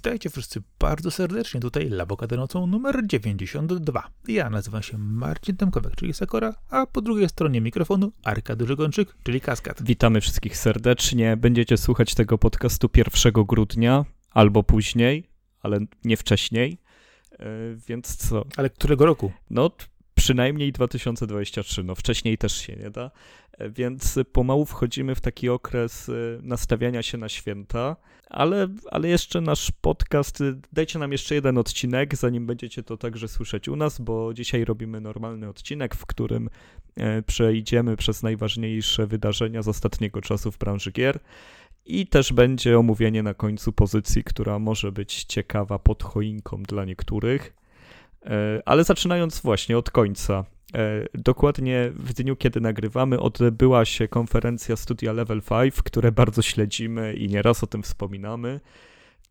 Witajcie wszyscy bardzo serdecznie. Tutaj Labokady nocą numer 92. Ja nazywam się Marcin Tomkowek, czyli Sakora, a po drugiej stronie mikrofonu Arka Dużygończyk, czyli Kaskad. Witamy wszystkich serdecznie. Będziecie słuchać tego podcastu 1 grudnia albo później, ale nie wcześniej. E, więc co? Ale którego roku? No, przynajmniej 2023. No, wcześniej też się nie da. E, więc pomału wchodzimy w taki okres e, nastawiania się na święta, ale, ale jeszcze nasz podcast, e, dajcie nam jeszcze jeden odcinek, zanim będziecie to także słyszeć u nas, bo dzisiaj robimy normalny odcinek, w którym przejdziemy przez najważniejsze wydarzenia z ostatniego czasu w branży gier. I też będzie omówienie na końcu pozycji, która może być ciekawa pod choinką dla niektórych. Ale zaczynając właśnie od końca. E, dokładnie w dniu, kiedy nagrywamy, odbyła się konferencja Studia Level 5, które bardzo śledzimy i nieraz o tym wspominamy.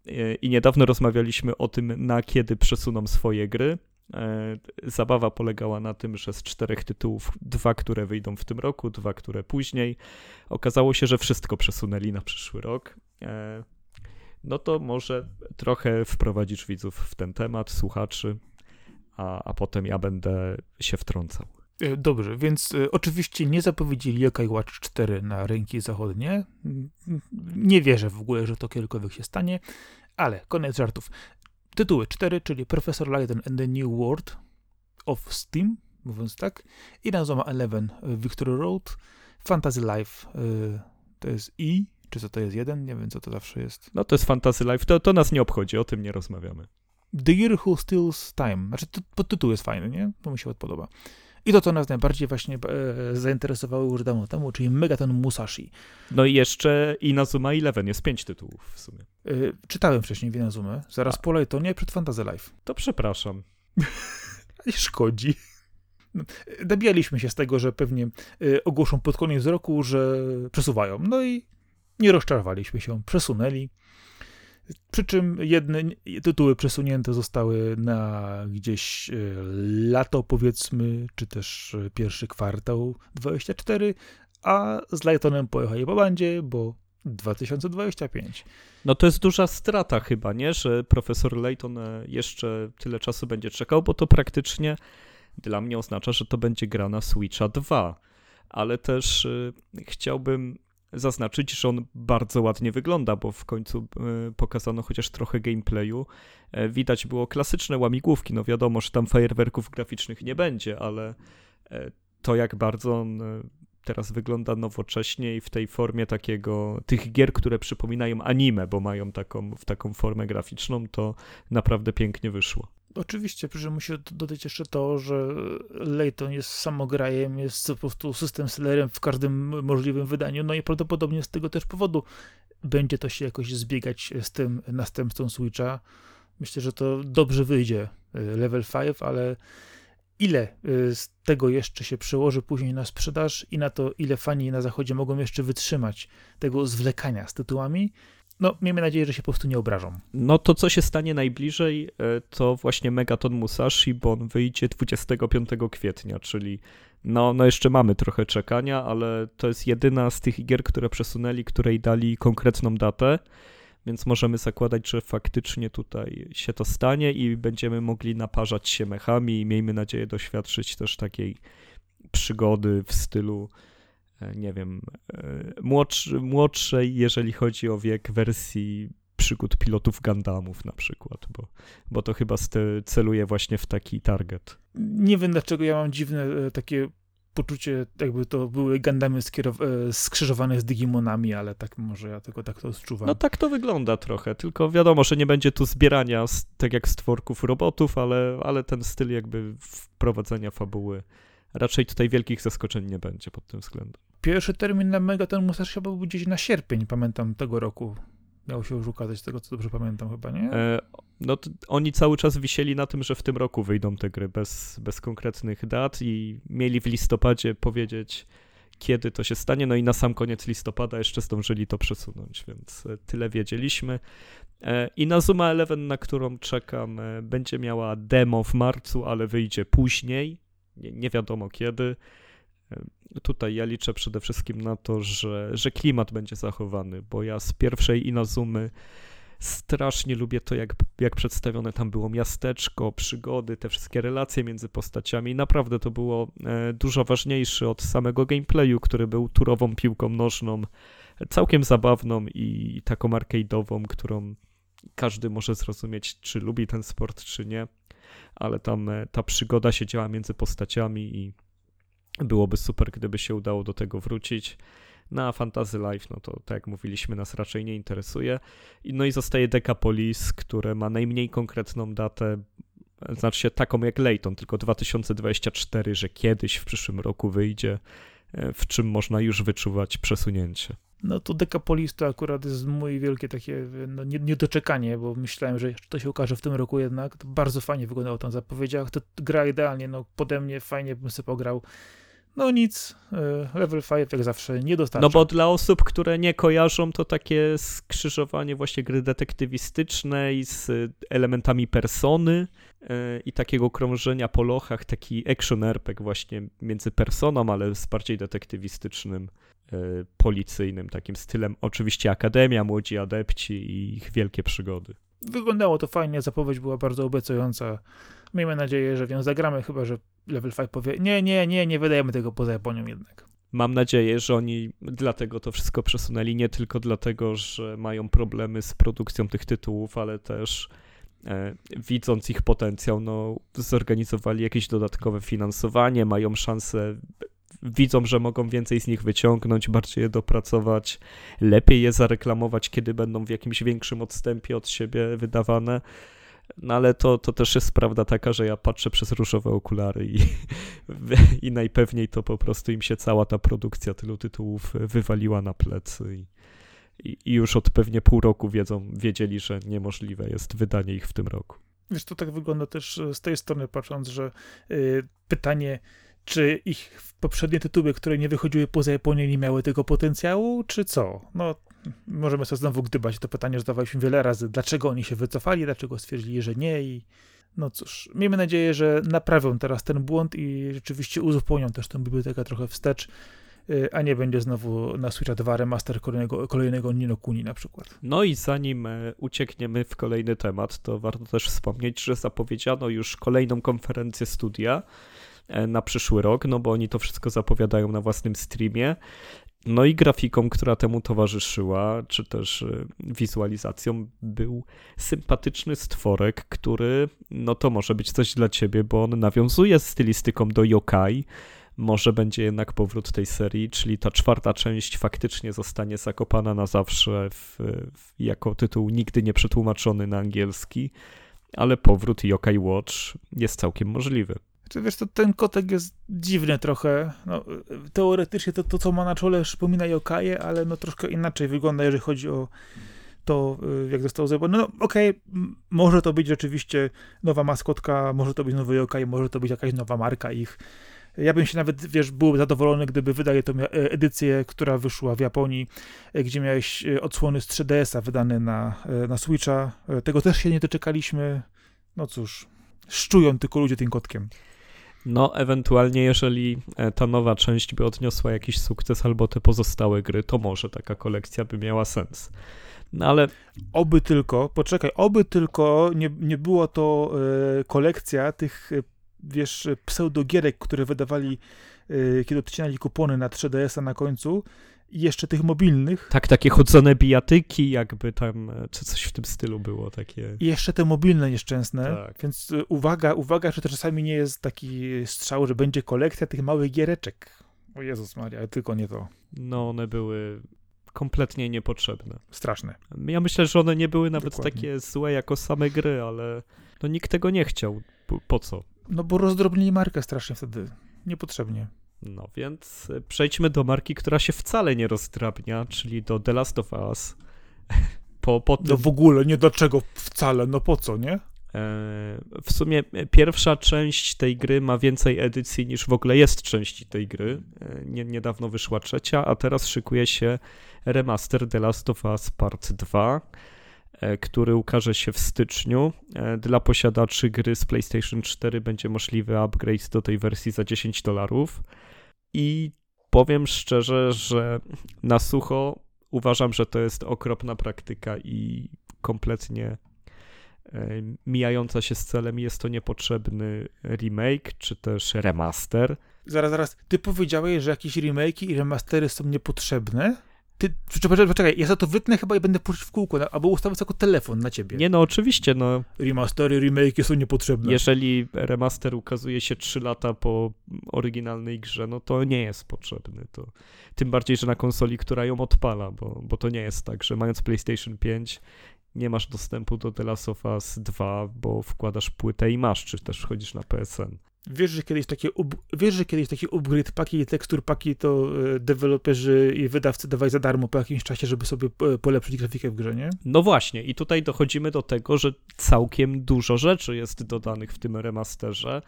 E, I niedawno rozmawialiśmy o tym, na kiedy przesuną swoje gry. E, zabawa polegała na tym, że z czterech tytułów, dwa, które wyjdą w tym roku, dwa, które później, okazało się, że wszystko przesunęli na przyszły rok. No to może trochę wprowadzisz widzów w ten temat, słuchaczy a, a potem ja będę się wtrącał. E, dobrze, więc y, oczywiście nie zapowiedzieli Yokai Watch 4 na rynki zachodnie. Nie wierzę w ogóle, że to kiedykolwiek się stanie, ale koniec żartów. Tytuły 4, czyli Professor Layton and the New World of Steam, mówiąc tak, i Nazoma 11 Victory Road, Fantasy Life to jest I, czy co to jest jeden? Nie wiem, co to zawsze jest. No to jest Fantasy Life, to, to nas nie obchodzi, o tym nie rozmawiamy. The Year Who Steals Time. Znaczy, podtytuł jest fajny, nie? To mi się podoba. I to, co nas najbardziej właśnie e, zainteresowało już dawno temu, czyli Megaton Musashi. No i jeszcze Inazuma Eleven, jest pięć tytułów w sumie. E, czytałem wcześniej w Inazumę, zaraz A. po nie przed Fantasy Life. To przepraszam. nie szkodzi. No, dobijaliśmy się z tego, że pewnie e, ogłoszą pod koniec roku, że przesuwają. No i nie rozczarowaliśmy się, przesunęli. Przy czym jedne tytuły przesunięte zostały na gdzieś e, lato, powiedzmy, czy też e, pierwszy kwartał 24, a z Lightonem pojechali po bandzie, bo 2025. No to jest duża strata chyba, nie? Że profesor Layton e, jeszcze tyle czasu będzie czekał, bo to praktycznie dla mnie oznacza, że to będzie gra na Switcha 2. Ale też chciałbym zaznaczyć, że on bardzo ładnie wygląda, bo w końcu e, pokazano chociaż trochę gameplayu. E, widać było klasyczne łamigłówki, no wiadomo, że tam fajerwerków graficznych nie będzie, ale e, to jak bardzo on teraz wygląda nowocześnie i w tej formie takiego, tych gier, które przypominają anime, bo mają taką, w taką formę graficzną, to naprawdę pięknie wyszło. Oczywiście, przy czym musi dodać jeszcze to, że Layton jest samograjem, jest po prostu system sellerem w każdym możliwym wydaniu, no i prawdopodobnie z tego też powodu będzie to się jakoś zbiegać z tym następcą Switcha. Myślę, że to dobrze wyjdzie y, level 5, ale ile y, z tego jeszcze się przełoży później na sprzedaż i na to, ile fani na zachodzie mogą jeszcze wytrzymać tego zwlekania z tytułami, no, miejmy nadzieję, że się po prostu nie obrażą. No to, co się stanie najbliżej, e, to właśnie Megaton Musashi, bo on wyjdzie 25 kwietnia, czyli no, no jeszcze mamy trochę czekania, ale to jest jedyna z tych gier, które przesunęli, której dali konkretną datę, więc możemy zakładać, że faktycznie tutaj się to stanie i będziemy mogli naparzać się mechami i miejmy nadzieję doświadczyć też takiej przygody w stylu nie wiem, e, młodszy, młodszej, jeżeli chodzi o wiek wersji przygód pilotów Gundamów na przykład, bo, bo to chyba celuje właśnie w taki target. Nie wiem dlaczego ja mam dziwne e, takie poczucie, jakby to były Gundamy skrzyżowane z Digimonami, ale tak może ja tego tak to odczuwam. No tak to wygląda trochę, tylko wiadomo, że nie będzie tu zbierania tak jak stworków robotów, ale, ale ten styl jakby wprowadzenia fabuły raczej tutaj wielkich zaskoczeń nie będzie pod tym względem. Pierwszy termin na Megaton Musashi był gdzieś na sierpień, pamiętam, tego roku. Miał się już ukazać, z tego co dobrze pamiętam chyba, nie? E, no oni cały czas wisieli na tym, że w tym roku wyjdą te gry bez, bez konkretnych dat i mieli w listopadzie powiedzieć, kiedy to się stanie, no i na sam koniec listopada jeszcze zdążyli to przesunąć, więc e, tyle wiedzieliśmy. E, I na Zuma 11, na którą czekam, e, będzie miała demo w marcu, ale wyjdzie później, nie, nie wiadomo kiedy. Tutaj ja liczę przede wszystkim na to, że, że klimat będzie zachowany, bo ja z pierwszej Inazumy Strasznie lubię to, jak, jak przedstawione tam było miasteczko, przygody, te wszystkie relacje między postaciami. Naprawdę to było e, dużo ważniejsze od samego gameplayu, który był turową piłką nożną, całkiem zabawną i taką arcade'ową, którą każdy może zrozumieć, czy lubi ten sport, czy nie. Ale tam e, ta przygoda się działa między postaciami i byłoby super, gdyby się udało do tego wrócić. Na Fantasy Life, no to tak jak mówiliśmy, nas raczej nie interesuje. No i zostaje Decapolis, które ma najmniej konkretną datę, znaczy się taką jak Layton, tylko 2024, że kiedyś w przyszłym roku wyjdzie, e, w czym można już wyczuwać przesunięcie. No to Decapolis to akurat jest moje wielkie takie no, niedoczekanie, bo myślałem, że to się ukaże w tym roku jednak. To bardzo fajnie wyglądało tam zapowiedziach. To gra idealnie, no pode mnie fajnie bym sobie pograł. No nic, e, level 5 jak zawsze nie dostarcza. No bo dla osób, które nie kojarzą, to takie skrzyżowanie właśnie gry detektywistycznej z elementami persony e, i takiego krążenia po lochach, taki action RPG właśnie między personą, ale z bardziej detektywistycznym, e, policyjnym takim stylem. Oczywiście Akademia, Młodzi Adepci i ich wielkie przygody. Wyglądało to fajnie, zapowiedź była bardzo obiecująca. Miejmy nadzieję, że więc zagramy, chyba że Level 5 powie, nie, nie, nie, nie wydajemy tego poza Japonią jednak. Mam nadzieję, że oni dlatego to wszystko przesunęli, nie tylko dlatego, że mają problemy z produkcją tych tytułów, ale też e, widząc ich potencjał, no, zorganizowali jakieś dodatkowe finansowanie, mają szansę, widzą, że mogą więcej z nich wyciągnąć, bardziej je dopracować, lepiej je zareklamować, kiedy będą w jakimś większym odstępie od siebie wydawane. No ale to, to też jest prawda taka, że ja patrzę przez różowe okulary i, i najpewniej to po prostu im się cała ta produkcja tylu tytułów wywaliła na plecy i, i, już od pewnie pół roku wiedzą, wiedzieli, że niemożliwe jest wydanie ich w tym roku. Wiesz, to tak wygląda też e, z tej strony patrząc, że y, pytanie czy ich poprzednie tytuły, które nie wychodziły poza Japonię, nie miały tego potencjału, czy co? No, możemy sobie znowu gdybać. To pytanie zadawaliśmy wiele razy. Dlaczego oni się wycofali, dlaczego stwierdzili, że nie i no cóż, miejmy nadzieję, że naprawią teraz ten błąd i rzeczywiście uzupełnią też tę bibliotekę trochę wstecz, y, a nie będzie znowu na Switcha 2 remaster kolejnego, kolejnego Nino Kuni na przykład. No i zanim e, uciekniemy w kolejny temat, to warto też wspomnieć, że zapowiedziano już kolejną konferencję studia e, na przyszły rok, no bo oni to wszystko zapowiadają na własnym streamie no i grafiką, która temu towarzyszyła, czy też y, wizualizacją, był sympatyczny stworek, który, no to może być coś dla ciebie, bo on nawiązuje stylistyką do yokai. Może będzie jednak powrót tej serii, czyli ta czwarta część faktycznie zostanie zakopana na zawsze w, w, jako tytuł nigdy nie przetłumaczony na angielski, ale powrót Yokai Watch jest całkiem możliwy. Czy wiesz, to ten kotek jest dziwny trochę. No, teoretycznie to, to, co ma na czole, przypomina Yokaje, ale no troszkę inaczej wygląda, jeżeli chodzi o to, y, jak został zrobiony. No okej, okay, może to być rzeczywiście nowa maskotka, może to być nowy Yokai, może to być jakaś nowa marka ich. Ja bym się nawet, wiesz, byłby zadowolony, gdyby wydali tą e, edycję, która wyszła w Japonii, e, gdzie miałeś e, odsłony z 3DS-a wydane na, na Switcha. Tego też się nie doczekaliśmy. No cóż, szczują tylko ludzie tym kotkiem. No, ewentualnie, jeżeli e, ta nowa część by odniosła jakiś sukces albo te pozostałe gry, to może taka kolekcja by miała sens. No ale. Oby tylko, poczekaj, oby tylko nie, nie była to e, kolekcja tych, e, wiesz, pseudogierek, które wydawali, e, kiedy odcinali kupony na 3DS-a na końcu, i jeszcze tych mobilnych. Tak, takie chodzone bijatyki, jakby tam, e, czy coś w tym stylu było takie. I jeszcze te mobilne nieszczęsne, tak. więc e, uwaga, uwaga, że to czasami nie jest taki strzał, że będzie kolekcja tych małych giereczek. O Jezus Maria, tylko nie to. No, one były kompletnie niepotrzebne. Straszne. Ja myślę, że one nie były nawet Dokładnie. takie złe jako same gry, ale no nikt tego nie chciał. Po, po co? No bo rozdrobnili markę strasznie wtedy. Niepotrzebnie. No więc e, przejdźmy do marki, która się wcale nie rozdrabnia, czyli do The Last of Us. Po, po. No w ogóle, nie dlaczego wcale, no po co, nie? E, w sumie e, pierwsza część tej gry ma więcej edycji niż w ogóle jest części tej gry. Nie, niedawno wyszła trzecia, a teraz szykuje się remaster The Last of Us Part 2, który ukaże się w styczniu. Dla posiadaczy gry z PlayStation 4 będzie możliwy upgrade do tej wersji za 10 dolarów. I powiem szczerze, że na sucho uważam, że to jest okropna praktyka i kompletnie e, mijająca się z celem, jest to niepotrzebny remake, czy też remaster. Zaraz, zaraz, ty powiedziałeś, że jakieś remake'i i remastery są niepotrzebne? Ty, poczekaj, ja za to wytnę chyba i będę puszczać w kółko, albo ustawię jako telefon na ciebie. Nie no, oczywiście, no. Remastery, remake'i są niepotrzebne. Jeżeli remaster ukazuje się 3 lata po oryginalnej grze, no to nie jest potrzebny. To, tym bardziej, że na konsoli, która ją odpala, bo, bo to nie jest tak, że mając PlayStation 5 nie masz dostępu do The Last of Us 2, bo wkładasz płytę i masz, czy też wchodzisz na PSN. Wiesz, że kiedyś takie, wiesz, że kiedyś takie upgrade paki i tekstur paki to e, deweloperzy i wydawcy dawali za darmo po jakimś czasie, żeby sobie e, polepszyć grafikę w grze, nie? No właśnie, i tutaj dochodzimy do tego, że całkiem dużo rzeczy jest dodanych w tym remasterze.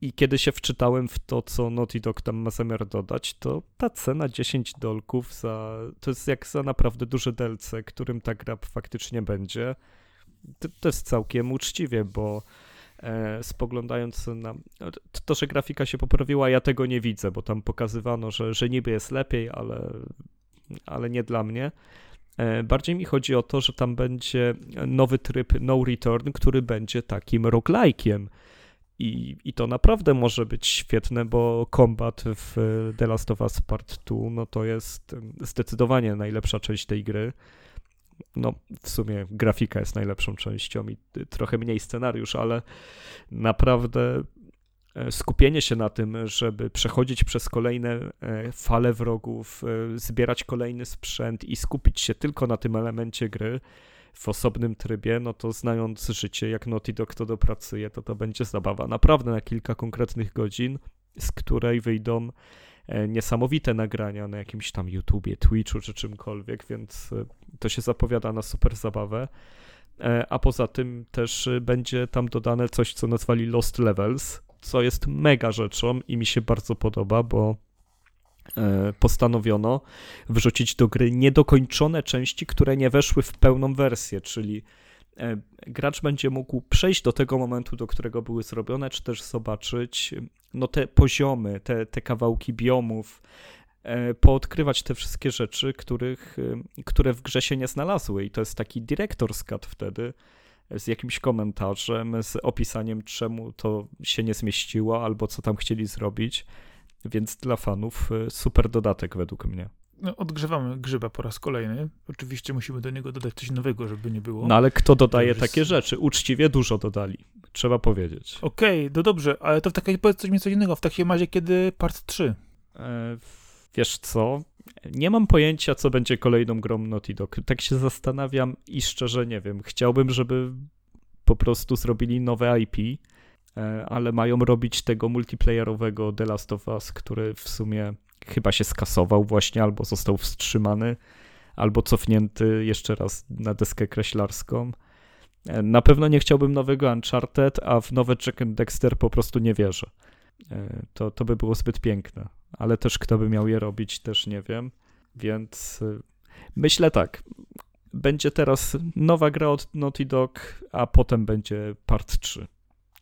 I kiedy się wczytałem w to, co Naughty Dog tam ma zamiar dodać, to ta cena 10 dolków za, to jest jak za naprawdę duże DLC, którym ta gra faktycznie będzie. To, to jest całkiem uczciwie, bo spoglądając na. To, że grafika się poprawiła, ja tego nie widzę, bo tam pokazywano, że, że niby jest lepiej, ale, ale nie dla mnie. E, bardziej mi chodzi o to, że tam będzie nowy tryb No Return, który będzie takim roguelike'iem. I, I to naprawdę może być świetne, bo kombat w The Last of Us Part 2 no to jest zdecydowanie najlepsza część tej gry no w sumie grafika jest najlepszą częścią i trochę mniej scenariusz, ale naprawdę e, skupienie się na tym, żeby przechodzić przez kolejne e, fale wrogów, e, zbierać kolejny sprzęt i skupić się tylko na tym elemencie gry w osobnym trybie, no to znając życie, jak Naughty Dog to dopracuje, to to będzie zabawa. Naprawdę na kilka konkretnych godzin, z której wyjdą niesamowite nagrania na jakimś tam YouTubie, Twitchu czy czymkolwiek, więc e, to się zapowiada na super zabawę. E, a poza tym też będzie tam dodane coś, co nazwali Lost Levels, co jest mega rzeczą i mi się bardzo podoba, bo postanowiono wrzucić do gry niedokończone części, które nie weszły w pełną wersję, czyli E, gracz będzie mógł przejść do tego momentu, do którego były zrobione, czy też zobaczyć no, te poziomy, te, te kawałki biomów, e, poodkrywać te wszystkie rzeczy, których, e, które w grze się nie znalazły. I to jest taki director's cut wtedy, z jakimś komentarzem, z opisaniem, czemu to się nie zmieściło, albo co tam chcieli zrobić. Więc dla fanów super dodatek według mnie no, odgrzewamy grzyba po raz kolejny. Oczywiście musimy do niego dodać coś nowego, żeby nie było. No ale kto dodaje takie rzeczy? Uczciwie dużo dodali, trzeba powiedzieć. Okej, okay, no dobrze, ale to w takiej, powiedz coś mi co innego. W takim razie kiedy part 3? E, wiesz co? Nie mam pojęcia, co będzie kolejną grą Naughty Dog. Tak się zastanawiam i szczerze nie wiem. Chciałbym, żeby po prostu zrobili nowe IP, e, ale mają robić tego multiplayerowego The Last of Us, który w sumie chyba się skasował właśnie, albo został wstrzymany, albo cofnięty jeszcze raz na deskę kreślarską. E, na pewno nie chciałbym nowego Uncharted, a w nowe Jack and Dexter po prostu nie wierzę. E, to, to by było zbyt piękne, ale też kto by miał je robić, też nie wiem. Więc e, myślę tak, będzie teraz nowa gra od Naughty Dog, a potem będzie part 3.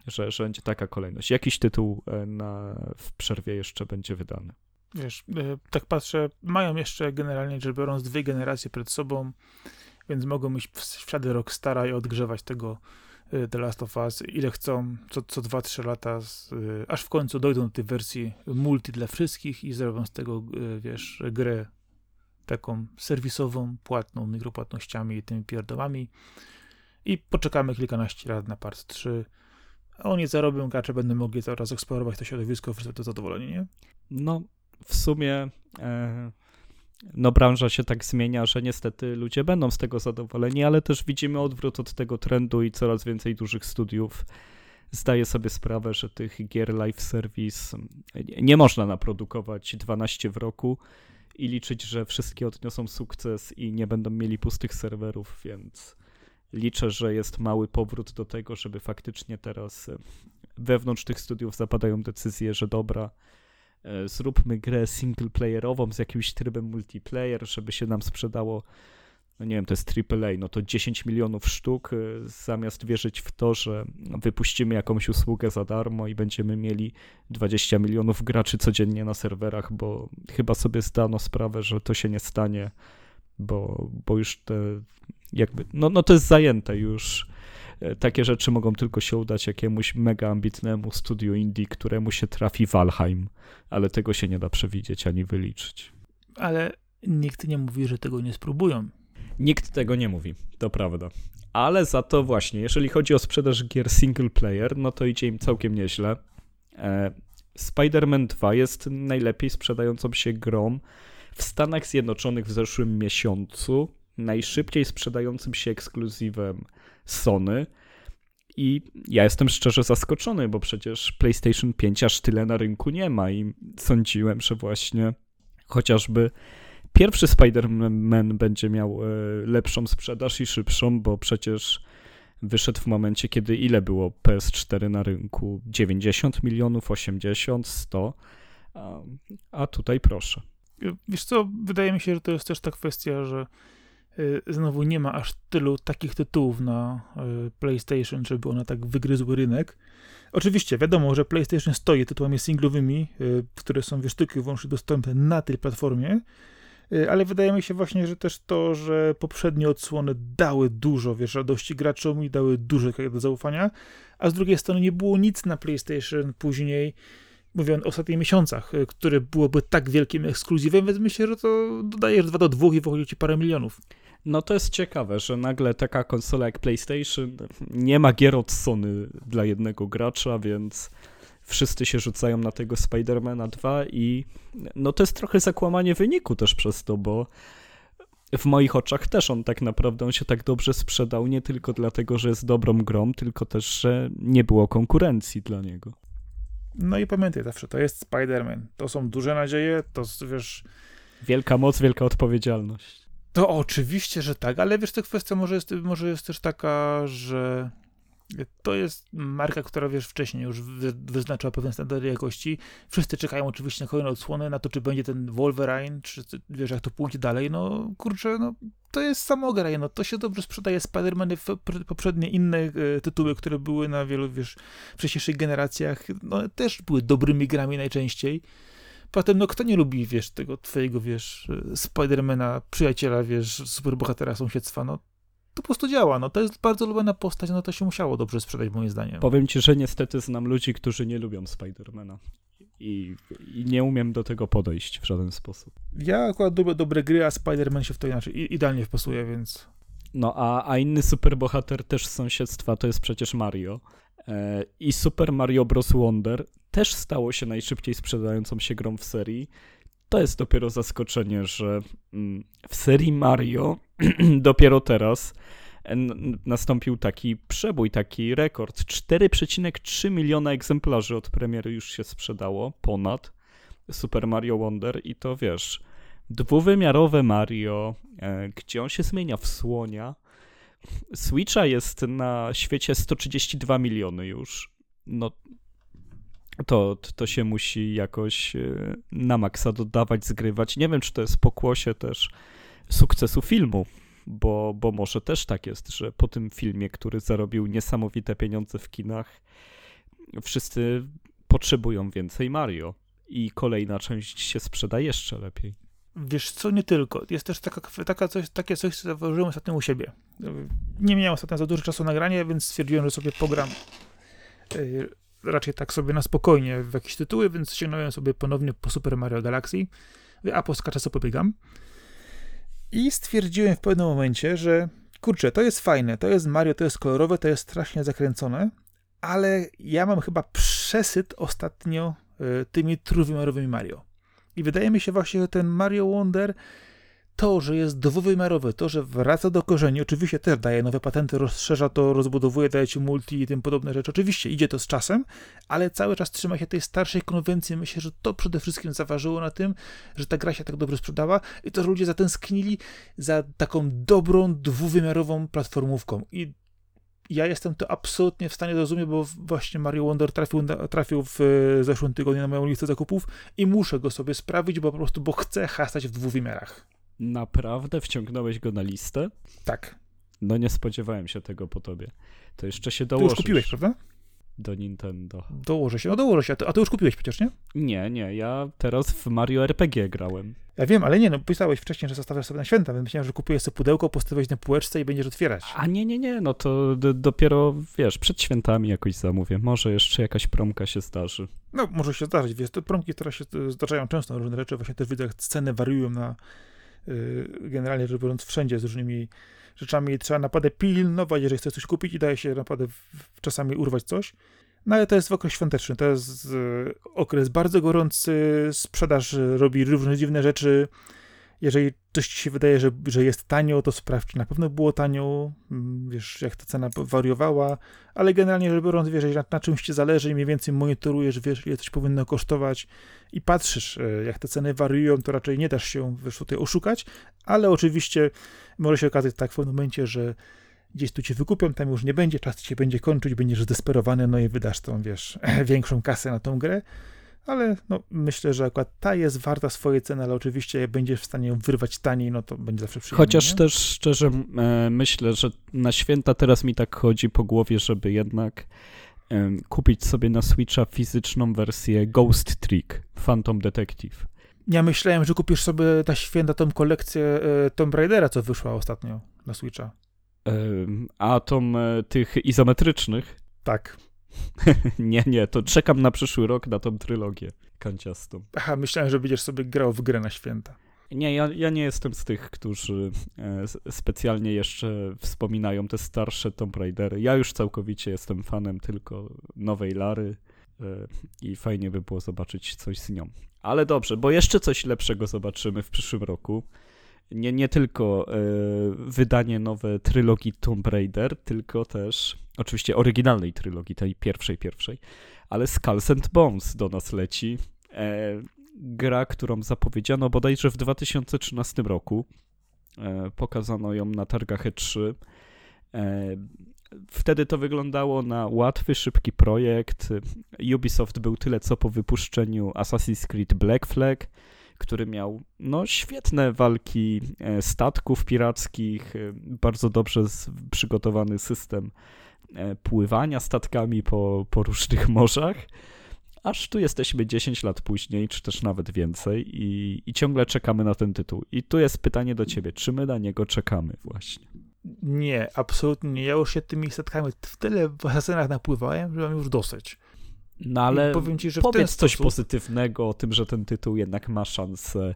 Że, że będzie taka kolejność. Jakiś tytuł na, w przerwie jeszcze będzie wydany wiesz, e, tak patrzę, mają jeszcze generalnie rzecz biorąc dwie generacje przed sobą, więc mogą iść w ślady Rockstara i odgrzewać tego e, The Last of Us. Ile chcą, co, co 2-3 lata, z, e, aż w końcu dojdą do tej wersji multi dla wszystkich i zrobią z tego, wiesz, grę taką serwisową, płatną, mikropłatnościami i tymi pierdołami. I poczekamy kilkanaście lat na part 3, a oni zarobią, gracze będą mogli coraz eksplorować to środowisko, wszyscy to zadowoleni, nie? No, w sumie e, no branża się tak zmienia, że niestety ludzie będą z tego zadowoleni, ale też widzimy odwrót od tego trendu i coraz więcej dużych studiów zdaje sobie sprawę, że tych gier live service nie można naprodukować 12 w roku i liczyć, że wszystkie odniosą sukces i nie będą mieli pustych serwerów, więc liczę, że jest mały powrót do tego, żeby faktycznie teraz wewnątrz tych studiów zapadają decyzje, że dobra, E, zróbmy grę singleplayerową z jakimś trybem multiplayer, żeby się nam sprzedało, no nie wiem, to jest AAA, no to 10 milionów sztuk, e, zamiast wierzyć w to, że wypuścimy jakąś usługę za darmo i będziemy mieli 20 milionów graczy codziennie na serwerach, bo chyba sobie zdano sprawę, że to się nie stanie, bo, bo już te jakby, no, no to jest zajęte już. E, takie rzeczy mogą tylko się udać jakiemuś mega ambitnemu studiu indie, któremu się trafi Valheim, ale tego się nie da przewidzieć ani wyliczyć. Ale nikt nie mówi, że tego nie spróbują. Nikt tego nie mówi, to prawda. Ale za to właśnie, jeżeli chodzi o sprzedaż gier single player, no to idzie im całkiem nieźle. E, Spider-Man 2 jest najlepiej sprzedającą się grą w Stanach Zjednoczonych w zeszłym miesiącu, najszybciej sprzedającym się ekskluzywem Sony. I ja jestem szczerze zaskoczony, bo przecież PlayStation 5 aż tyle na rynku nie ma i sądziłem, że właśnie chociażby pierwszy Spider-Man będzie miał e, lepszą sprzedaż i szybszą, bo przecież wyszedł w momencie, kiedy ile było PS4 na rynku? 90 milionów, 80, 100, a, a tutaj proszę. Wiesz co, wydaje mi się, że to jest też ta kwestia, że znowu nie ma aż tylu takich tytułów na y, PlayStation, żeby one tak wygryzły rynek. Oczywiście wiadomo, że PlayStation stoi tytułami singlowymi, y, które są wiesz tylko i wyłącznie dostępne na tej platformie, Y, ale wydaje mi się właśnie, że też to, że poprzednie odsłony dały dużo, wiesz, radości graczom i dały dużo do zaufania, a z drugiej strony nie było nic na PlayStation później, mówię o ostatnich miesiącach, y, które byłoby tak wielkim ekskluzywem, więc myślę, że to dodajesz 2 do 2 i wychodzi ci parę milionów. No to jest ciekawe, że nagle taka konsola jak PlayStation nie ma gier od Sony dla jednego gracza, więc wszyscy się rzucają na tego Spidermana 2 i no to jest trochę zakłamanie wyniku też przez to, bo w moich oczach też on tak naprawdę on się tak dobrze sprzedał nie tylko dlatego, że jest dobrą grą, tylko też, że nie było konkurencji dla niego. No i pamiętaj zawsze, to jest Spider-Man. To są duże nadzieje, to wiesz... Wielka moc, wielka odpowiedzialność. To oczywiście, że tak, ale wiesz, to kwestia może jest, może jest też taka, że to jest marka, która wiesz wcześniej już wyznaczyła pewien standard jakości. Wszyscy czekają oczywiście na kolejne odsłony, na to, czy będzie ten Wolverine, czy wiesz, jak to pójdzie dalej. No kurczę, no to jest samo no to się dobrze sprzedaje. Spider-Many, poprzednie inne e, tytuły, które były na wielu, wiesz, wcześniejszych generacjach, no też były dobrymi grami najczęściej. Potem, no kto nie lubi, wiesz, tego twojego, wiesz, e, Spidermana, przyjaciela, wiesz, superbohatera sąsiedztwa, no to po prostu działa. No to jest bardzo lubiana postać, no to się musiało dobrze sprzedać, moim zdaniem. Powiem ci, że niestety znam ludzi, którzy nie lubią Spidermana. I, I, nie umiem do tego podejść w żaden sposób. Ja akurat lubię dobre gry, a Spider-Man się w to inaczej idealnie wpasuje, więc. No a, a inny superbohater też z sąsiedztwa to jest przecież Mario. E, I Super Mario Bros. Wonder też stało się najszybciej sprzedającą się grą w serii. To jest dopiero zaskoczenie, że mm, w serii Mario dopiero teraz nastąpił taki przebój, taki rekord. 4,3 miliona egzemplarzy od premiery już się sprzedało, ponad Super Mario Wonder i to wiesz, dwuwymiarowe Mario, e, gdzie on się zmienia w słonia. Switcha jest na świecie 132 miliony już. No to, to się musi jakoś e, na maksa dodawać, zgrywać. Nie wiem, czy to jest pokłosie też sukcesu filmu, bo, bo może też tak jest, że po tym filmie, który zarobił niesamowite pieniądze w kinach, wszyscy potrzebują więcej Mario i kolejna część się sprzeda jeszcze lepiej. Wiesz co, nie tylko. Jest też taka, taka coś, takie coś, co zauważyłem ostatnio u siebie. Nie miałem ostatnio za dużo czasu na granie, więc stwierdziłem, że sobie pogram yy, raczej tak sobie na spokojnie w jakieś tytuły, więc sięgnąłem sobie ponownie po Super Mario Galaxy, a po czasu pobiegam. I stwierdziłem w pewnym momencie, że kurczę, to jest fajne, to jest Mario, to jest kolorowe, to jest strasznie zakręcone, ale ja mam chyba przesyt ostatnio y, tymi trójwymiarowymi Mario. I wydaje mi się właśnie, że ten Mario Wonder to, że jest dwuwymiarowy, to, że wraca do korzeni, oczywiście też daje nowe patenty, rozszerza to, rozbudowuje, daje ci multi i tym podobne rzeczy. Oczywiście idzie to z czasem, ale cały czas trzyma się tej starszej konwencji. Myślę, że to przede wszystkim zaważyło na tym, że ta gra się tak dobrze sprzedała i to, że ludzie zatęsknili za taką dobrą, dwuwymiarową platformówką. I ja jestem to absolutnie w stanie zrozumieć, bo właśnie Mario Wonder trafił, trafił w zeszłym tygodniu na moją listę zakupów i muszę go sobie sprawić, bo po prostu, bo chcę hasać w dwóch wymiarach. Naprawdę wciągnąłeś go na listę? Tak. No nie spodziewałem się tego po tobie. To jeszcze się dołożysz. Ty już kupiłeś, prawda? do Nintendo. Dołożę się, no dołożę się, a ty, a ty już kupiłeś przecież, nie? Nie, nie, ja teraz w Mario RPG grałem. Ja wiem, ale nie, no pisałeś wcześniej, że zostawiasz sobie na święta, więc myślałem, że kupujesz sobie pudełko, postawiłeś na półeczce i będziesz otwierać. A nie, nie, nie, no to dopiero, wiesz, przed świętami jakoś zamówię. Może jeszcze jakaś promka się zdarzy. No, może się zdarzyć, wiesz, te promki teraz się zdarzają często różne rzeczy, właśnie też widzę, jak ceny wariują na, generalnie rzecz biorąc, wszędzie z różnymi rzeczami trzeba naprawdę pilnować, jeżeli chcesz coś kupić i daje się naprawdę w, w, czasami urwać coś. No ale to jest okres świąteczny, to jest y, okres bardzo gorący, sprzedaż robi różne dziwne rzeczy. Jeżeli coś ci się wydaje, że, że jest tanio, to sprawdź, na pewno było tanio, mm, wiesz, jak ta cena wariowała, ale generalnie rzecz biorąc, wiesz, na, na czymś ci zależy mniej więcej monitorujesz, wiesz, ile coś powinno kosztować i patrzysz, e, jak te ceny wariują, to raczej nie dasz się, wiesz, tutaj oszukać, ale oczywiście może się okazać tak w pewnym momencie, że gdzieś tu cię wykupią, tam już nie będzie, czas ci się będzie kończyć, będziesz zdesperowany, no i wydasz tą, wiesz, większą kasę na tą grę, ale no, myślę, że akurat ta jest warta swojej ceny, ale oczywiście jak będziesz w stanie ją wyrwać taniej, no to będzie zawsze przyjemnie. Chociaż nie? też szczerze e, myślę, że na święta teraz mi tak chodzi po głowie, żeby jednak kupić sobie na Switcha fizyczną wersję Ghost Trick Phantom Detective. Ja myślałem, że kupisz sobie ta święta tą kolekcję e, Tomb Raidera, co wyszła ostatnio na Switcha. A tą e, tych izometrycznych? Tak. nie, nie, to czekam na przyszły rok na tą trylogię kanciastą. Aha, myślałem, że będziesz sobie grał w grę na święta. Nie, ja, ja nie jestem z tych, którzy e, specjalnie jeszcze wspominają te starsze Tomb Raidery. Ja już całkowicie jestem fanem tylko nowej Lary e, i fajnie by było zobaczyć coś z nią. Ale dobrze, bo jeszcze coś lepszego zobaczymy w przyszłym roku. Nie, nie tylko e, wydanie nowe trylogii Tomb Raider, tylko też oczywiście oryginalnej trylogii, tej pierwszej, pierwszej, ale Skulls and Bones do nas leci. E, gra, którą zapowiedziano bodajże w 2013 roku. E, pokazano ją na targach E3. E, wtedy to wyglądało na łatwy, szybki projekt. Ubisoft był tyle co po wypuszczeniu Assassin's Creed Black Flag, który miał no, świetne walki e, statków pirackich, e, bardzo dobrze przygotowany system e, pływania statkami po, po różnych morzach. Aż tu jesteśmy 10 lat później, czy też nawet więcej, i, i ciągle czekamy na ten tytuł. I tu jest pytanie do ciebie, czy my na niego czekamy właśnie? Nie, absolutnie nie. Ja już się tymi statkami w tyle w asasynach napływałem, że mam już dosyć. No ale ci, że powiedz coś sposób... pozytywnego o tym, że ten tytuł jednak ma szansę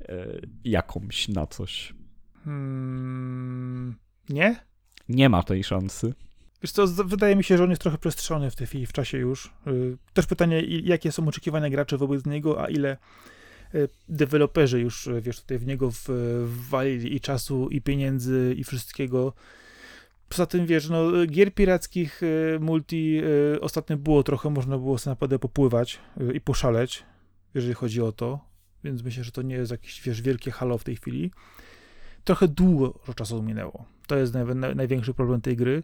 e, jakąś na coś. Hmm, nie? Nie ma tej szansy. Wiesz co, wydaje mi się, że on jest trochę przestrzelony w tej chwili, w czasie już. Też pytanie, jakie są oczekiwania graczy wobec niego, a ile deweloperzy już, wiesz, tutaj w niego wwalili i czasu, i pieniędzy, i wszystkiego. Poza tym, wiesz, no, gier pirackich multi ostatnio było trochę, można było sobie naprawdę popływać i poszaleć, jeżeli chodzi o to, więc myślę, że to nie jest jakieś, wiesz, wielkie halo w tej chwili. Trochę długo czasu minęło. To jest naj, naj, największy problem tej gry.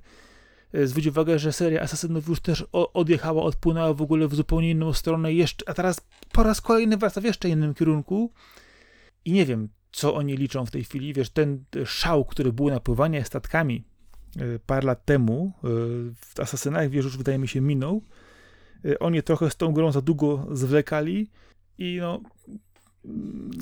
Zwróć uwagę, że seria Assassinów już też odjechała, odpłynęła w ogóle w zupełnie inną stronę, jeszcze, a teraz po raz kolejny wraca w jeszcze innym kierunku. I nie wiem, co oni liczą w tej chwili. Wiesz, ten szał, który był napływanie statkami parę lat temu w Asasynach, wiesz, już wydaje mi się minął. Oni trochę z tą grą za długo zwlekali i no,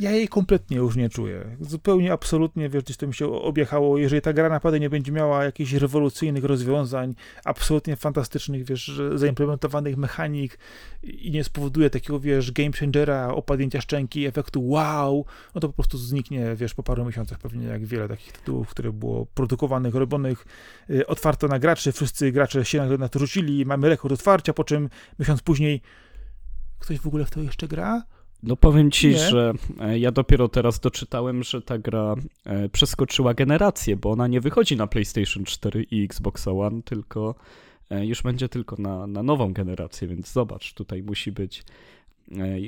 ja jej kompletnie już nie czuję. Zupełnie, absolutnie, wiesz, gdzieś to mi się objechało. Jeżeli ta gra naprawdę nie będzie miała jakichś rewolucyjnych rozwiązań, absolutnie fantastycznych, wiesz, zaimplementowanych mechanik i nie spowoduje takiego, wiesz, game changera, opadnięcia szczęki, efektu wow, no to po prostu zniknie, wiesz, po paru miesiącach pewnie jak wiele takich tytułów, które było produkowanych, robionych y, otwarto na graczy, wszyscy gracze się na to rzucili, mamy rekord otwarcia, po czym miesiąc później ktoś w ogóle w to jeszcze gra? No powiem ci, nie. że ja dopiero teraz doczytałem, że ta gra przeskoczyła generację, bo ona nie wychodzi na PlayStation 4 i Xbox One, tylko już będzie tylko na, na nową generację, więc zobacz, tutaj musi być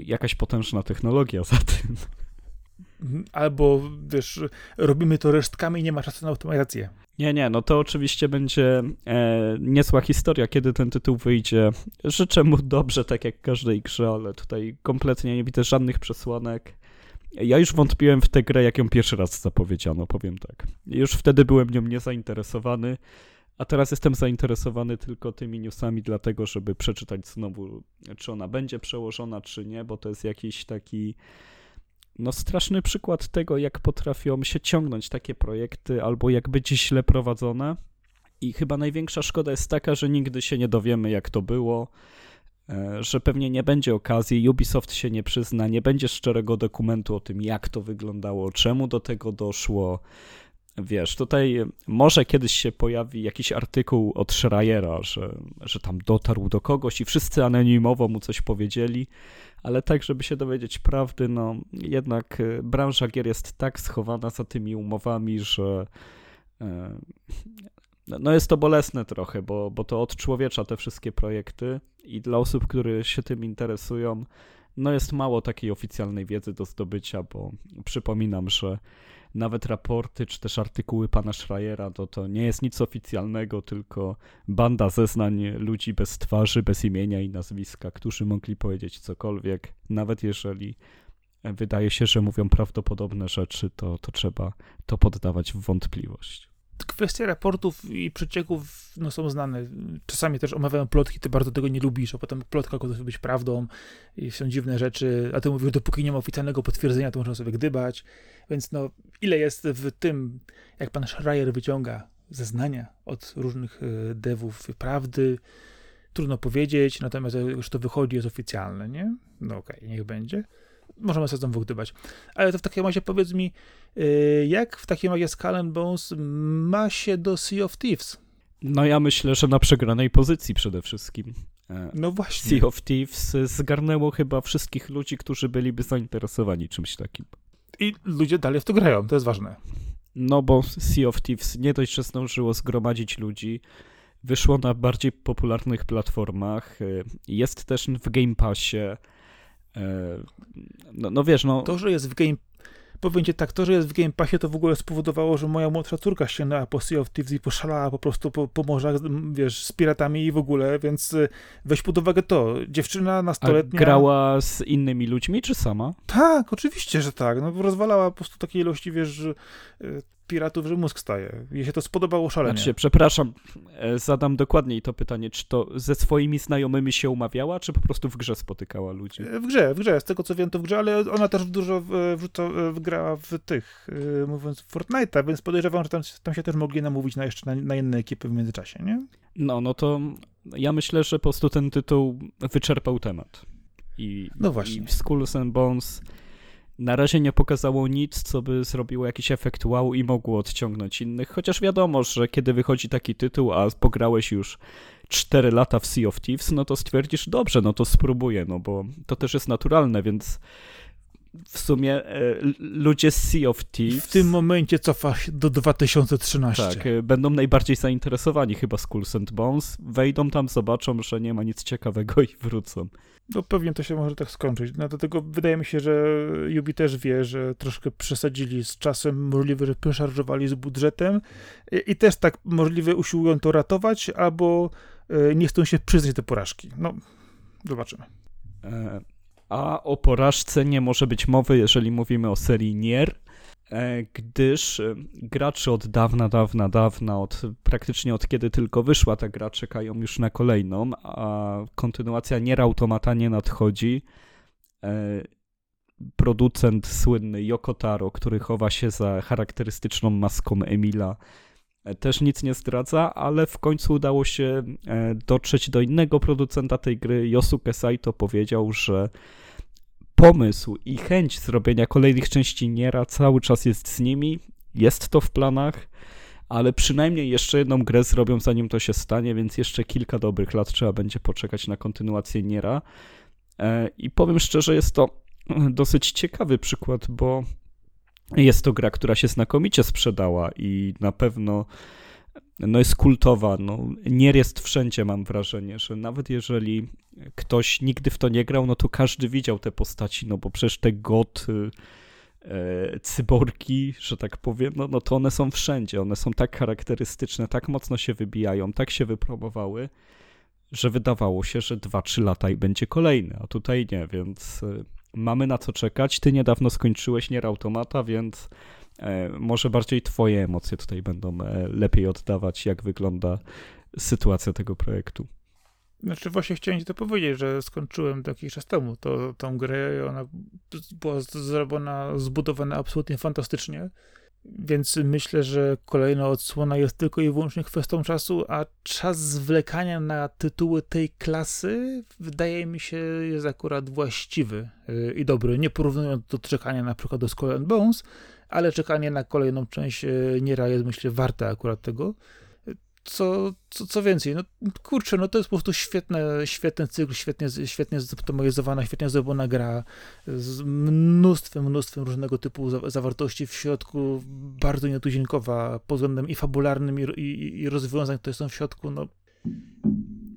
jakaś potężna technologia za tym. Albo, wiesz, robimy to resztkami i nie ma czasu na automatyzację. Nie, nie, no to oczywiście będzie e, niezła historia, kiedy ten tytuł wyjdzie. Życzę mu dobrze, tak jak każdej grze, ale tutaj kompletnie nie widzę żadnych przesłanek. Ja już wątpiłem w tę grę, jak ją pierwszy raz zapowiedziano, powiem tak. Już wtedy byłem nią niezainteresowany, A teraz jestem zainteresowany tylko tymi newsami, dlatego żeby przeczytać znowu, czy ona będzie przełożona, czy nie, bo to jest jakiś taki no straszny przykład tego, jak potrafią się ciągnąć takie projekty, albo jak być źle prowadzone. I chyba największa szkoda jest taka, że nigdy się nie dowiemy, jak to było, e, że pewnie nie będzie okazji, Ubisoft się nie przyzna, nie będzie szczerego dokumentu o tym, jak to wyglądało, czemu do tego doszło. Wiesz, tutaj może kiedyś się pojawi jakiś artykuł od Schreiera, że, że tam dotarł do kogoś i wszyscy anonimowo mu coś powiedzieli, ale tak, żeby się dowiedzieć prawdy, no jednak e, branża gier jest tak schowana za tymi umowami, że e, no, no jest to bolesne trochę, bo, bo to odczłowiecza te wszystkie projekty i dla osób, które się tym interesują, no jest mało takiej oficjalnej wiedzy do zdobycia, bo przypominam, że nawet raporty czy też artykuły pana Schreiera to, to nie jest nic oficjalnego, tylko banda zeznań ludzi bez twarzy, bez imienia i nazwiska, którzy mogli powiedzieć cokolwiek, nawet jeżeli wydaje się, że mówią prawdopodobne rzeczy, to, to trzeba to poddawać w wątpliwość kwestie raportów i przecieków no, są znane. Czasami też omawiają plotki, ty bardzo tego nie lubisz, a potem plotka może być prawdą i są dziwne rzeczy, a ty mówisz, dopóki nie ma oficjalnego potwierdzenia, to można sobie gdybać. Więc no, ile jest w tym, jak pan Schreier wyciąga zeznania od różnych e, devów prawdy, trudno powiedzieć, natomiast już to wychodzi, jest oficjalne, nie? No okej, okay, niech będzie możemy sobie znowu gdybać. Ale to w takim razie powiedz mi, y, jak w takim razie Skull Bones ma się do Sea of Thieves? No ja myślę, że na przegranej pozycji przede wszystkim. E, no właśnie. Sea of Thieves zgarnęło chyba wszystkich ludzi, którzy byliby zainteresowani czymś takim. I ludzie dalej w to grają, to jest ważne. No bo Sea of Thieves nie dość, że zdążyło zgromadzić ludzi, wyszło na bardziej popularnych platformach, y, jest też w Game Passie, no, no wiesz, no... To, że jest w Game powiem ci tak, to, że jest w Game Passie, to w ogóle spowodowało, że moja młodsza córka sięgnęła po Sea of Thieves i poszalała po prostu po, po morzach, wiesz, z piratami i w ogóle, więc y, weź pod uwagę to. Dziewczyna nastoletnia... A grała z innymi ludźmi, czy sama? Tak, oczywiście, że tak. No, rozwalała po prostu takiej ilości, wiesz, że y, piratów, że mózg staje. Jej się to spodobało szalenie. Znaczy, przepraszam, e, zadam dokładniej to pytanie, czy to ze swoimi znajomymi się umawiała, czy po prostu w grze spotykała ludzi? E, w grze, w grze, z tego co wiem to w grze, ale ona też dużo wrzuca, wgrała w tych, e, mówiąc Fortnite'a, więc podejrzewam, że tam, tam się też mogli namówić na jeszcze na, na inne ekipy w międzyczasie, nie? No, no to ja myślę, że po prostu ten tytuł wyczerpał temat. I, no właśnie. I Skulls and Bones na razie nie pokazało nic, co by zrobiło jakiś efekt wow i mogło odciągnąć innych, chociaż wiadomo, że kiedy wychodzi taki tytuł, a pograłeś już 4 lata w Sea of Thieves, no to stwierdzisz, dobrze, no to spróbuję, no bo to też jest naturalne, więc w sumie e, ludzie z Sea of Thieves... W tym momencie cofa się do 2013. Tak, e, będą najbardziej zainteresowani chyba Skulls and Bones, wejdą tam, zobaczą, że nie ma nic ciekawego i wrócą. No pewnie to się może tak skończyć. No dlatego wydaje mi się, że Yubi też wie, że troszkę przesadzili z czasem, możliwe, że przeszarżowali z budżetem i, i też tak możliwe usiłują to ratować, albo y, nie chcą się przyznać do porażki. No, zobaczymy. E, a o porażce nie może być mowy, jeżeli mówimy o serii Nier, E, gdyż e, gracze od dawna, dawna, dawna, od praktycznie od kiedy tylko wyszła ta gra, czekają już na kolejną, a kontynuacja Nier Automata nie nadchodzi. E, producent słynny Yoko Taro, który chowa się za charakterystyczną maską Emila, też nic nie zdradza, ale w końcu udało się dotrzeć do innego producenta tej gry. Yosuke Saito powiedział, że pomysł i chęć zrobienia kolejnych części Niera cały czas jest z nimi, jest to w planach, ale przynajmniej jeszcze jedną grę zrobią zanim to się stanie, więc jeszcze kilka dobrych lat trzeba będzie poczekać na kontynuację Niera. E, I powiem szczerze, jest to dosyć ciekawy przykład, bo jest to gra, która się znakomicie sprzedała i na pewno no jest kultowa. No, Nier jest wszędzie, mam wrażenie, że nawet jeżeli ktoś nigdy w to nie grał, no to każdy widział te postaci, no bo przecież te got, e, cyborgi, że tak powiem, no, no to one są wszędzie, one są tak charakterystyczne, tak mocno się wybijają, tak się wypromowały, że wydawało się, że 2-3 lata i będzie kolejny, a tutaj nie, więc e, mamy na co czekać. Ty niedawno skończyłeś Nier Automata, więc E, może bardziej twoje emocje tutaj będą e, lepiej oddawać, jak wygląda sytuacja tego projektu. Znaczy właśnie chciałem ci to powiedzieć, że skończyłem jakiś czas temu to, tą grę ona była zrobiona, zbudowana absolutnie fantastycznie, więc myślę, że kolejna odsłona jest tylko i wyłącznie kwestią czasu, a czas zwlekania na tytuły tej klasy wydaje mi się jest akurat właściwy y, i dobry, nie porównując do czekania na przykład do Skull Bones, ale czekanie na kolejną część y, Niera jest myślę warte akurat tego co, co, co więcej, no kurczę, no to jest po prostu świetne, świetny cykl, świetnie, świetnie zoptymalizowana, świetnie zrobiona gra, z mnóstwem, mnóstwem różnego typu zawartości w środku, bardzo nietuzinkowa pod względem i fabularnym, i, i, i rozwiązań, które są w środku, no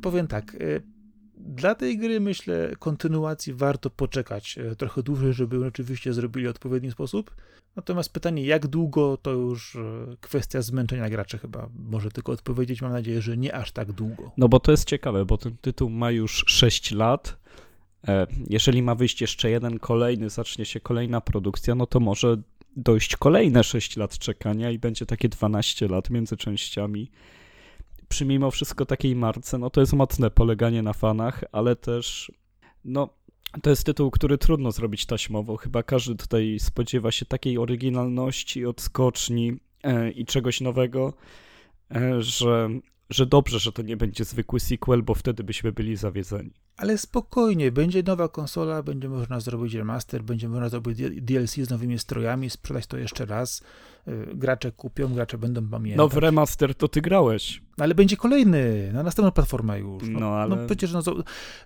powiem tak, y, dla tej gry, myślę, kontynuacji warto poczekać e, trochę dłużej, żeby rzeczywiście zrobili w odpowiedni sposób. Natomiast pytanie, jak długo, to już e, kwestia zmęczenia graczy chyba może tylko odpowiedzieć. Mam nadzieję, że nie aż tak długo. No bo to jest ciekawe, bo ten tytuł ma już 6 lat. E, jeżeli ma wyjść jeszcze jeden kolejny, zacznie się kolejna produkcja, no to może dojść kolejne 6 lat czekania i będzie takie 12 lat między częściami przy mimo wszystko takiej marce, no to jest mocne poleganie na fanach, ale też, no, to jest tytuł, który trudno zrobić taśmowo. Chyba każdy tutaj spodziewa się takiej oryginalności, odskoczni e, i czegoś nowego, e, że że dobrze, że to nie będzie zwykły sequel, bo wtedy byśmy byli zawiedzeni. Ale spokojnie, będzie nowa konsola, będzie można zrobić remaster, będzie można zrobić DLC z nowymi strojami, sprzedać to jeszcze raz. Y, gracze kupią, gracze będą pamiętać. No w remaster to ty grałeś. No, ale będzie kolejny, na następną platformę już. No, no ale... No przecież no,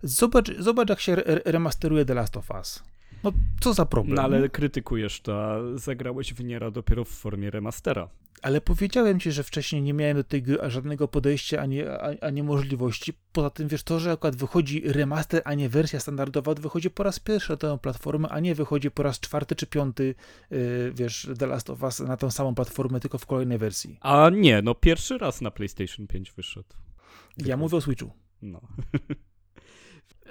zobacz, zobacz, jak się remasteruje The Last of Us. No co za problem. No ale krytykujesz to, zagrałeś w Niera dopiero w formie remastera. Ale powiedziałem ci, że wcześniej nie miałem do tego żadnego podejścia ani, ani możliwości. Poza tym, wiesz, to, że akurat wychodzi remaster, a nie wersja standardowa, wychodzi po raz pierwszy na tę platformę, a nie wychodzi po raz czwarty czy piąty, yy, wiesz, The Last of Us na tą samą platformę, tylko w kolejnej wersji. A nie, no pierwszy raz na PlayStation 5 wyszedł. Ja mówię o Switchu. No.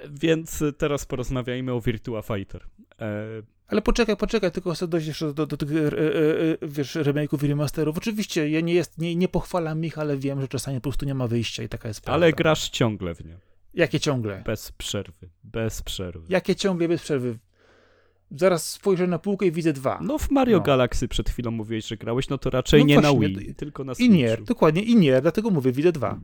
Więc teraz porozmawiajmy o Virtua Fighter. E... Ale poczekaj, poczekaj, tylko chcę dojść jeszcze do, do, tych, e, e, e, wiesz, remake'ów i remasterów. Oczywiście, ja nie, jest, nie, nie pochwalam ich, ale wiem, że czasami po prostu nie ma wyjścia i taka jest prawda. Ale grasz ciągle w nie. Jakie ciągle? Bez przerwy, bez przerwy. Jakie ciągle bez przerwy? Zaraz spojrzę na półkę i widzę dwa. No w Mario no. Galaxy przed chwilą mówiłeś, że grałeś, no to raczej no nie właśnie, na Wii, tylko na Switchu. I nie, dokładnie, i nie, dlatego mówię, widzę dwa.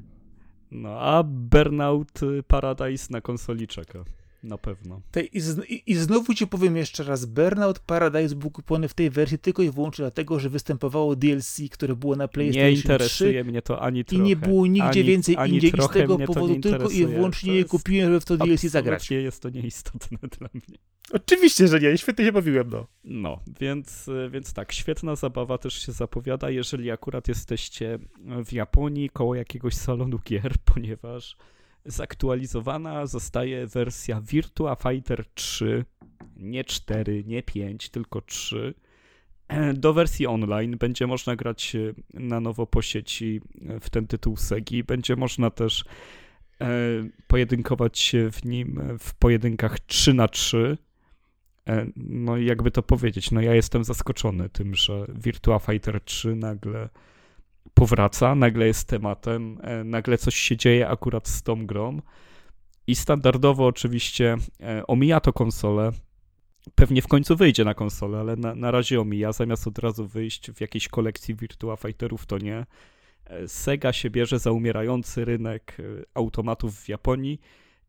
No a Burnout Paradise na konsoli czeka. Na pewno. i, z, i, I znowu ci powiem jeszcze raz, Burnout Paradise był kupiony w tej wersji tylko i wyłącznie dlatego, że występowało DLC, które było na PlayStation 3. Nie interesuje mnie to ani trochę. I nie było nigdzie ani, więcej ani indziej i z tego powodu tylko i wyłącznie je kupiłem, żeby w to DLC zagrać. Nie jest to nieistotne dla mnie. Oczywiście, że nie. Świetnie się bawiłem, no. No, więc, więc tak, świetna zabawa też się zapowiada, jeżeli akurat jesteście w Japonii koło jakiegoś salonu gier, ponieważ zaktualizowana zostaje wersja Virtua Fighter 3, nie 4, nie 5, tylko 3. Do wersji online będzie można grać na nowo po sieci w ten tytuł Segi. Będzie można też e, pojedynkować się w nim w pojedynkach 3 na 3 e, No jakby to powiedzieć, no ja jestem zaskoczony tym, że Virtua Fighter 3 nagle powraca, nagle jest tematem, e, nagle coś się dzieje akurat z tą grą. I standardowo oczywiście e, omija to konsolę. Pewnie w końcu wyjdzie na konsolę, ale na, na razie omija. Zamiast od razu wyjść w jakiejś kolekcji Virtua Fighterów, to nie. E, Sega się bierze za umierający rynek automatów w Japonii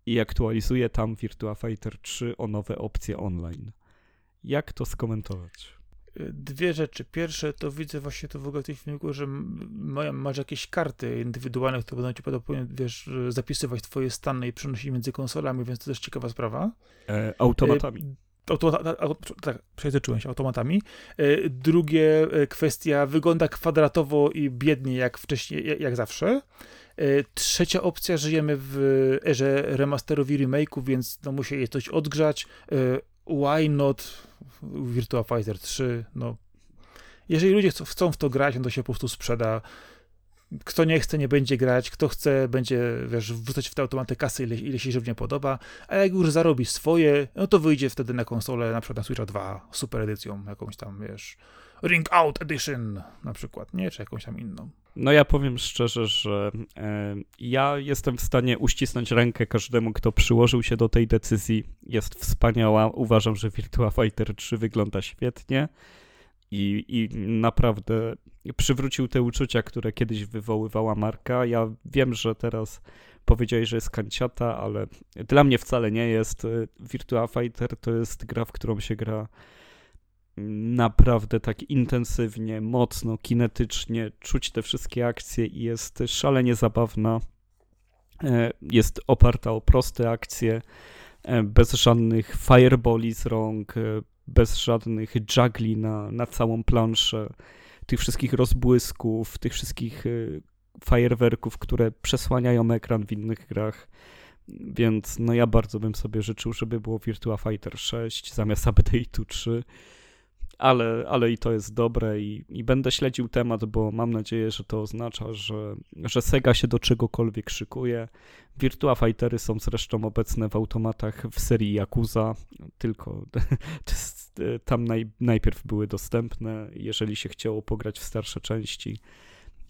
i aktualizuje tam Virtua Fighter 3 o nowe opcje online. Jak to skomentować? Dwie rzeczy. Pierwsze, to widzę właśnie to w ogóle w tej filmiku, że masz jakieś karty indywidualne, które będą ci potem, wiesz, zapisywać twoje stany i przenosić między konsolami, więc to też ciekawa sprawa. E, automatami. E, automata, tak, przejęzyczyłem się, automatami. E, drugie, e, kwestia, wygląda kwadratowo i biednie jak wcześniej, jak, jak zawsze. E, trzecia opcja, żyjemy w erze remasterów i remake'ów, więc no, musi je coś odgrzać. Why not Virtua Fighter 3, no jeżeli ludzie chcą w to grać, no to się po prostu sprzeda. Kto nie chce, nie będzie grać, kto chce, będzie, wiesz, wrzucać w te automaty kasy, ile, ile się żywnie podoba, a jak już zarobi swoje, no to wyjdzie wtedy na konsolę, na przykład na Switcha 2, super edycją, jakąś tam, wiesz, Ring Out Edition na przykład, nie? Czy jakąś tam inną. No ja powiem szczerze, że e, ja jestem w stanie uścisnąć rękę każdemu, kto przyłożył się do tej decyzji. Jest wspaniała. Uważam, że Virtua Fighter 3 wygląda świetnie i, i naprawdę przywrócił te uczucia, które kiedyś wywoływała marka. Ja wiem, że teraz powiedziałeś, że jest kanciata, ale dla mnie wcale nie jest. Virtua Fighter to jest gra, w którą się gra naprawdę tak intensywnie, mocno, kinetycznie, czuć te wszystkie akcje i jest szalenie zabawna. E, jest oparta o proste akcje, e, bez żadnych fireballi z rąk, e, bez żadnych juggli na, na całą planszę, tych wszystkich rozbłysków, tych wszystkich fajerwerków, które przesłaniają ekran w innych grach. Więc no ja bardzo bym sobie życzył, żeby było Virtua Fighter 6 zamiast Update'u 3 ale, ale i to jest dobre i, i będę śledził temat, bo mam nadzieję, że to oznacza, że, że Sega się do czegokolwiek szykuje. Virtua Fightery są zresztą obecne w automatach w serii Yakuza, tylko tam naj, najpierw były dostępne, jeżeli się chciało pograć w starsze części.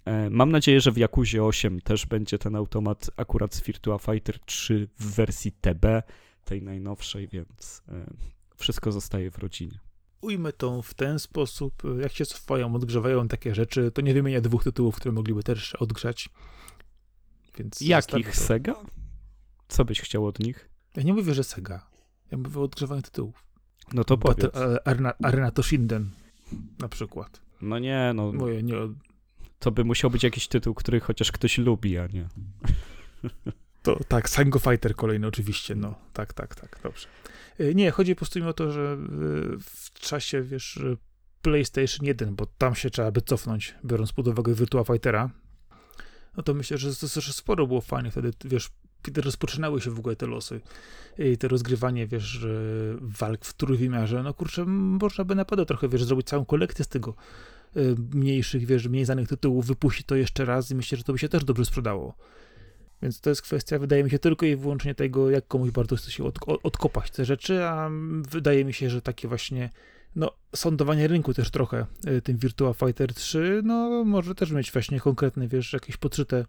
E, mam nadzieję, że w Yakuzie 8 też będzie ten automat akurat z Virtua Fighter 3 w wersji TB, tej najnowszej, więc e, wszystko zostaje w rodzinie ujmę to w ten sposób, jak się swoją odgrzewają takie rzeczy, to nie wymienię dwóch tytułów, które mogliby też odgrzać. Więc Jakich? Sega? Co byś chciał od nich? Ja nie mówię, że Sega. Ja mówię o odgrzewaniu tytułów. No to powiedz. Battle, Arena, Arena Toshinden na przykład. No nie, no. Moje nie... To by musiał być jakiś tytuł, który chociaż ktoś lubi, a nie. To tak, Sango Fighter kolejny oczywiście, no. Tak, tak, tak, dobrze. E, nie, chodzi po prostu mi o to, że e, w czasie, wiesz, PlayStation 1, bo tam się trzeba by cofnąć, biorąc pod uwagę Virtua Fightera, no to myślę, że, że sporo było fajnie wtedy, wiesz, kiedy rozpoczynały się w ogóle te losy i te rozgrywanie, wiesz, walk w trójwymiarze, no kurczę, można by naprawdę trochę, wiesz, zrobić całą kolekcję z tego e, mniejszych, wiesz, mniej znanych tytułów, wypuścić to jeszcze raz i myślę, że to by się też dobrze sprzedało. Więc to jest kwestia, wydaje mi się, tylko i wyłącznie tego, jak komuś bardzo chce się od, odkopać te rzeczy, a wydaje mi się, że takie właśnie no, sądowanie rynku też trochę y, tym Virtua Fighter 3, no może też mieć właśnie konkretne, wiesz, jakieś podszyte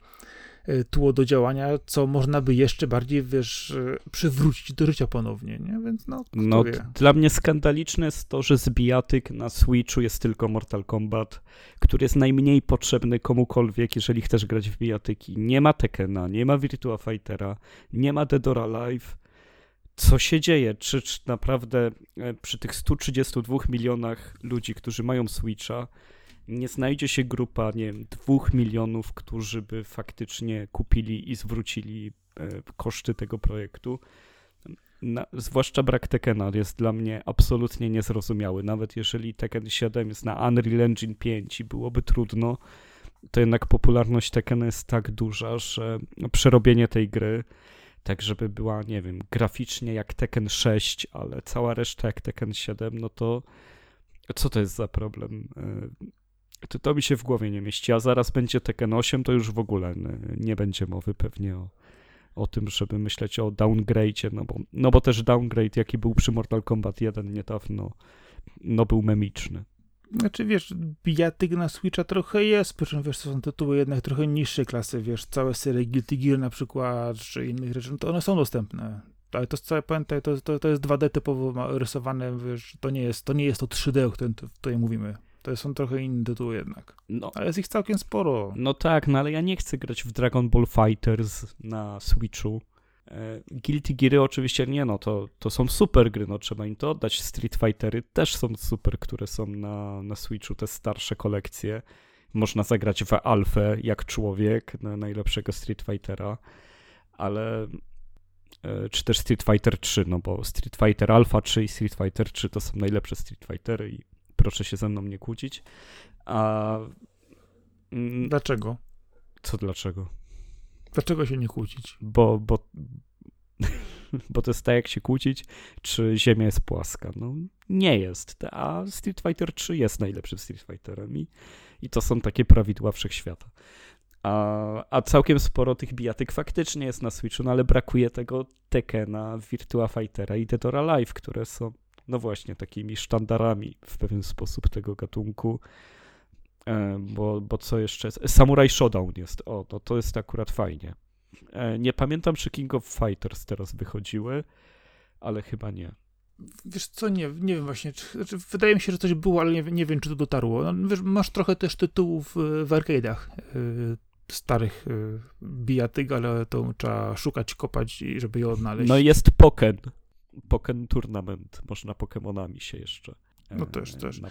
tło do działania, co można by jeszcze bardziej, wiesz, y, przywrócić do życia ponownie, nie? Więc no, no dla mnie skandaliczne jest to, że z bijatyk na Switchu jest tylko Mortal Kombat, który jest najmniej potrzebny komukolwiek, jeżeli chcesz grać w bijatyki. Nie ma Tekena, nie ma Virtua Fightera, nie ma Dead or Alive. Co się dzieje? Czy, czy naprawdę e, przy tych 132 milionach ludzi, którzy mają Switcha, nie znajdzie się grupa, nie wiem, dwóch milionów, którzy by faktycznie kupili i zwrócili e, koszty tego projektu. Na, zwłaszcza brak Tekena jest dla mnie absolutnie niezrozumiały. Nawet jeżeli Tekken 7 jest na Unreal Engine 5 i byłoby trudno, to jednak popularność Tekkena jest tak duża, że przerobienie tej gry, tak żeby była, nie wiem, graficznie jak Tekken 6, ale cała reszta jak Tekken 7, no to co to jest za problem? To, to mi się w głowie nie mieści, a zaraz będzie Tekken 8, to już w ogóle nie będzie mowy pewnie o, o tym, żeby myśleć o downgrade'cie, no bo, no bo też downgrade, jaki był przy Mortal Kombat 1 niedawno, no był memiczny. Znaczy, wiesz, bijatyk na Switcha trochę jest, przy czym, wiesz, to są tytuły jednak trochę niższej klasy, wiesz, całe serie Guilty Gear na przykład, czy innych rzeczy, no to one są dostępne. Ale to całe, pamiętaj, to, to, to jest 2D typowo rysowane, wiesz, to nie jest to, nie jest to 3D, o którym tutaj mówimy. To są trochę inne tytuły jednak. No. Ale jest ich całkiem sporo. No tak, no ale ja nie chcę grać w Dragon Ball Fighters na Switchu. E, Guilty Geary oczywiście nie, no to, to są super gry, no trzeba im to oddać. Street Fightery też są super, które są na, na Switchu, te starsze kolekcje. Można zagrać w Alfę jak człowiek, na najlepszego Street Fightera, ale e, czy też Street Fighter 3, no bo Street Fighter Alpha 3 i Street Fighter 3 to są najlepsze Street Fightery i proszę się ze mną nie kłócić. A... Mm, dlaczego? Co dlaczego? Dlaczego się nie kłócić? Bo, bo, bo to jest tak jak się kłócić, czy Ziemia jest płaska. No nie jest, a Street Fighter 3 jest najlepszym Street Fighterem i, i to są takie prawidła wszechświata. A, a całkiem sporo tych bijatyk faktycznie jest na Switchu, no ale brakuje tego Tekena, Virtua Fightera i Dead or Alive, które są, no właśnie, takimi sztandarami w pewien sposób tego gatunku. E, bo, bo co jeszcze? Samurai Showdown jest, o, no to jest akurat fajnie. E, nie pamiętam, czy King of Fighters teraz wychodziły, ale chyba nie. Wiesz co, nie, nie wiem właśnie, czy, znaczy wydaje mi się, że coś było, ale nie, nie wiem, czy to dotarło. No, wiesz, masz trochę też tytułów w arcade'ach yy, starych yy, bijatyk, ale to trzeba szukać, kopać, żeby je odnaleźć. No i jest Poken. Poken Tournament. Można Pokemonami się jeszcze no też, też.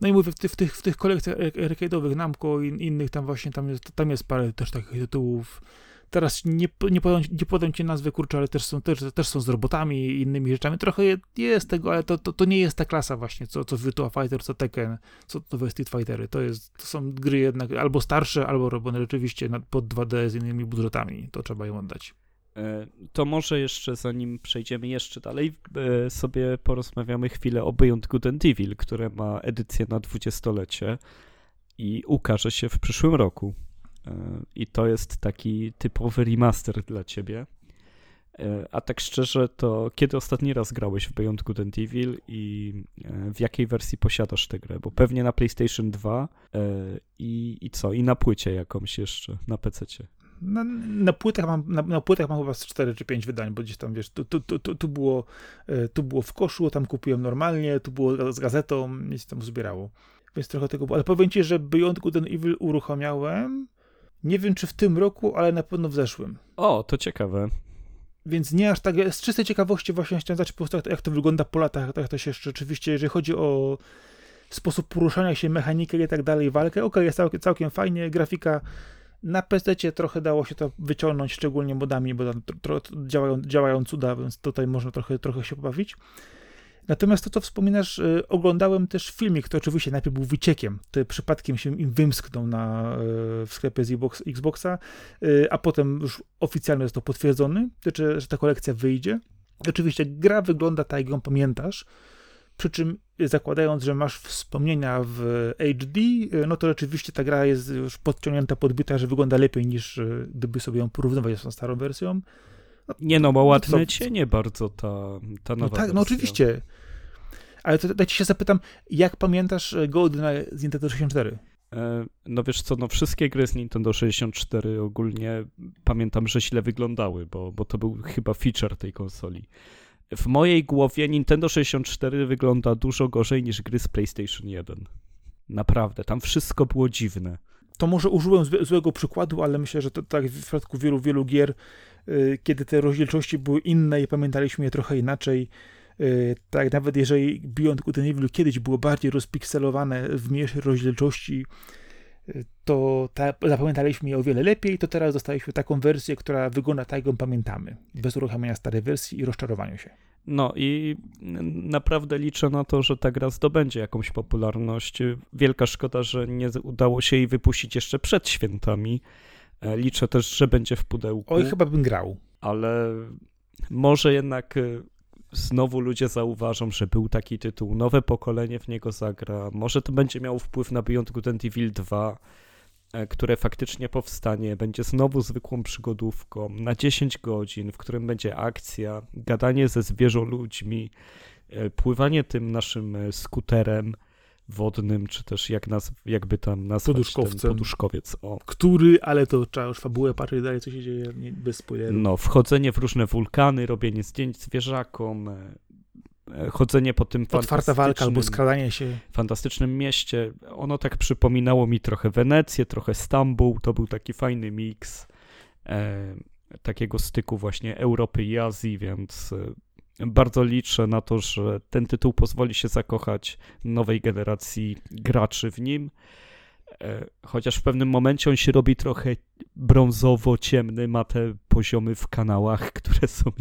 No i mówię, w, ty, w, tych, w tych kolekcjach arcade'owych Namco i innych tam właśnie, tam jest, tam jest parę też takich tytułów Teraz nie, nie, podam, nie podam ci nazwy, kurczę, ale też są, też, też są z robotami i innymi rzeczami. Trochę jest tego, ale to, to, to nie jest ta klasa właśnie, co, co Virtua Fighter, co Tekken, co to Street Fightery. To, jest, to są gry jednak albo starsze, albo robione rzeczywiście pod 2D z innymi budżetami. To trzeba im oddać. E, to może jeszcze, zanim przejdziemy jeszcze dalej, e, sobie porozmawiamy chwilę o Beyond Good and Evil, które ma edycję na dwudziestolecie i ukaże się w przyszłym roku. I to jest taki typowy remaster dla ciebie. E, a tak szczerze, to kiedy ostatni raz grałeś w Beyond Good and Evil i e, w jakiej wersji posiadasz tę grę? Bo pewnie na PlayStation 2 e, i, i co? I na płycie jakąś jeszcze, na PC. Na, na, płytach mam, na, na, płytach mam chyba 4 czy 5 wydań, bo gdzieś tam, wiesz, tu, tu, tu, tu, było, tu było w koszu, tam kupiłem normalnie, tu było z gazetą, nic tam zbierało. Więc trochę tego było. Ale powiem ci, że Beyond Good and Evil uruchamiałem nie wiem, czy w tym roku, ale na pewno w zeszłym. O, to ciekawe. Więc nie aż tak, z czystej ciekawości właśnie chciałem zobaczyć po prostu, jak to wygląda po latach, jak to się rzeczywiście, jeżeli chodzi o sposób poruszania się, mechanikę i tak dalej, walkę, ok, jest całkiem, całkiem fajnie, grafika na PC trochę dało się to wyciągnąć, szczególnie modami, bo tam działają, działają cuda, więc tutaj można trochę, trochę się pobawić. Natomiast to, co wspominasz, y, oglądałem też filmik, który oczywiście najpierw był wyciekiem, to przypadkiem się im wymsknął na, y, w sklepie z Xbox, Xboxa, y, a potem już oficjalnie jest to potwierdzony, że, że ta kolekcja wyjdzie. Oczywiście gra wygląda tak, jak ją pamiętasz, przy czym zakładając, że masz wspomnienia w HD, no to rzeczywiście ta gra jest już podciągnięta, podbita, że wygląda lepiej niż gdyby sobie ją porównywać z tą starą wersją. No, nie no, ma ładne cienie bardzo ta, ta nowa No tak, wersja. no oczywiście. Ale to dajcie się zapytam, jak pamiętasz GoldenEye z Nintendo 64? E, no wiesz co, no wszystkie gry z Nintendo 64 ogólnie pamiętam, że źle wyglądały, bo, bo to był chyba feature tej konsoli. W mojej głowie Nintendo 64 wygląda dużo gorzej niż gry z PlayStation 1. Naprawdę, tam wszystko było dziwne. To może użyłem złego przykładu, ale myślę, że to tak w przypadku wielu, wielu gier, yy, kiedy te rozdzielczości były inne i pamiętaliśmy je trochę inaczej, Y, tak, nawet jeżeli Beyond Good and Evil kiedyś było bardziej rozpikselowane w mniejszej rozdzielczości, y, to ta, zapamiętaliśmy je o wiele lepiej, to teraz dostaliśmy taką wersję, która wygląda tak, jak ją pamiętamy, bez uruchamiania starej wersji i rozczarowaniu się. No i naprawdę liczę na to, że ta gra zdobędzie jakąś popularność. Wielka szkoda, że nie udało się jej wypuścić jeszcze przed świętami. E, liczę też, że będzie w pudełku. Oj, chyba bym grał. Ale może jednak e, znowu ludzie zauważą, że był taki tytuł, nowe pokolenie w niego zagra, może to będzie miało wpływ na Beyond Good and Evil 2, e, które faktycznie powstanie, będzie znowu zwykłą przygodówką na 10 godzin, w którym będzie akcja, gadanie ze zwierzoludźmi, e, pływanie tym naszym e, skuterem, wodnym, czy też jak nas, jakby tam nazwać Poduszkowcem. poduszkowiec. O. Który, ale to trzeba już fabułę patrzeć dalej, co się dzieje, nie, bez spoilerów. No, wchodzenie w różne wulkany, robienie zdjęć zwierzakom, e, e, chodzenie po tym Otwarta walka albo skradanie się. fantastycznym mieście. Ono tak przypominało mi trochę Wenecję, trochę Stambuł, to był taki fajny miks e, takiego styku właśnie Europy i Azji, więc e, bardzo liczę na to, że ten tytuł pozwoli się zakochać nowej generacji graczy w nim. E, chociaż w pewnym momencie on się robi trochę brązowo-ciemny, ma te poziomy w kanałach, które są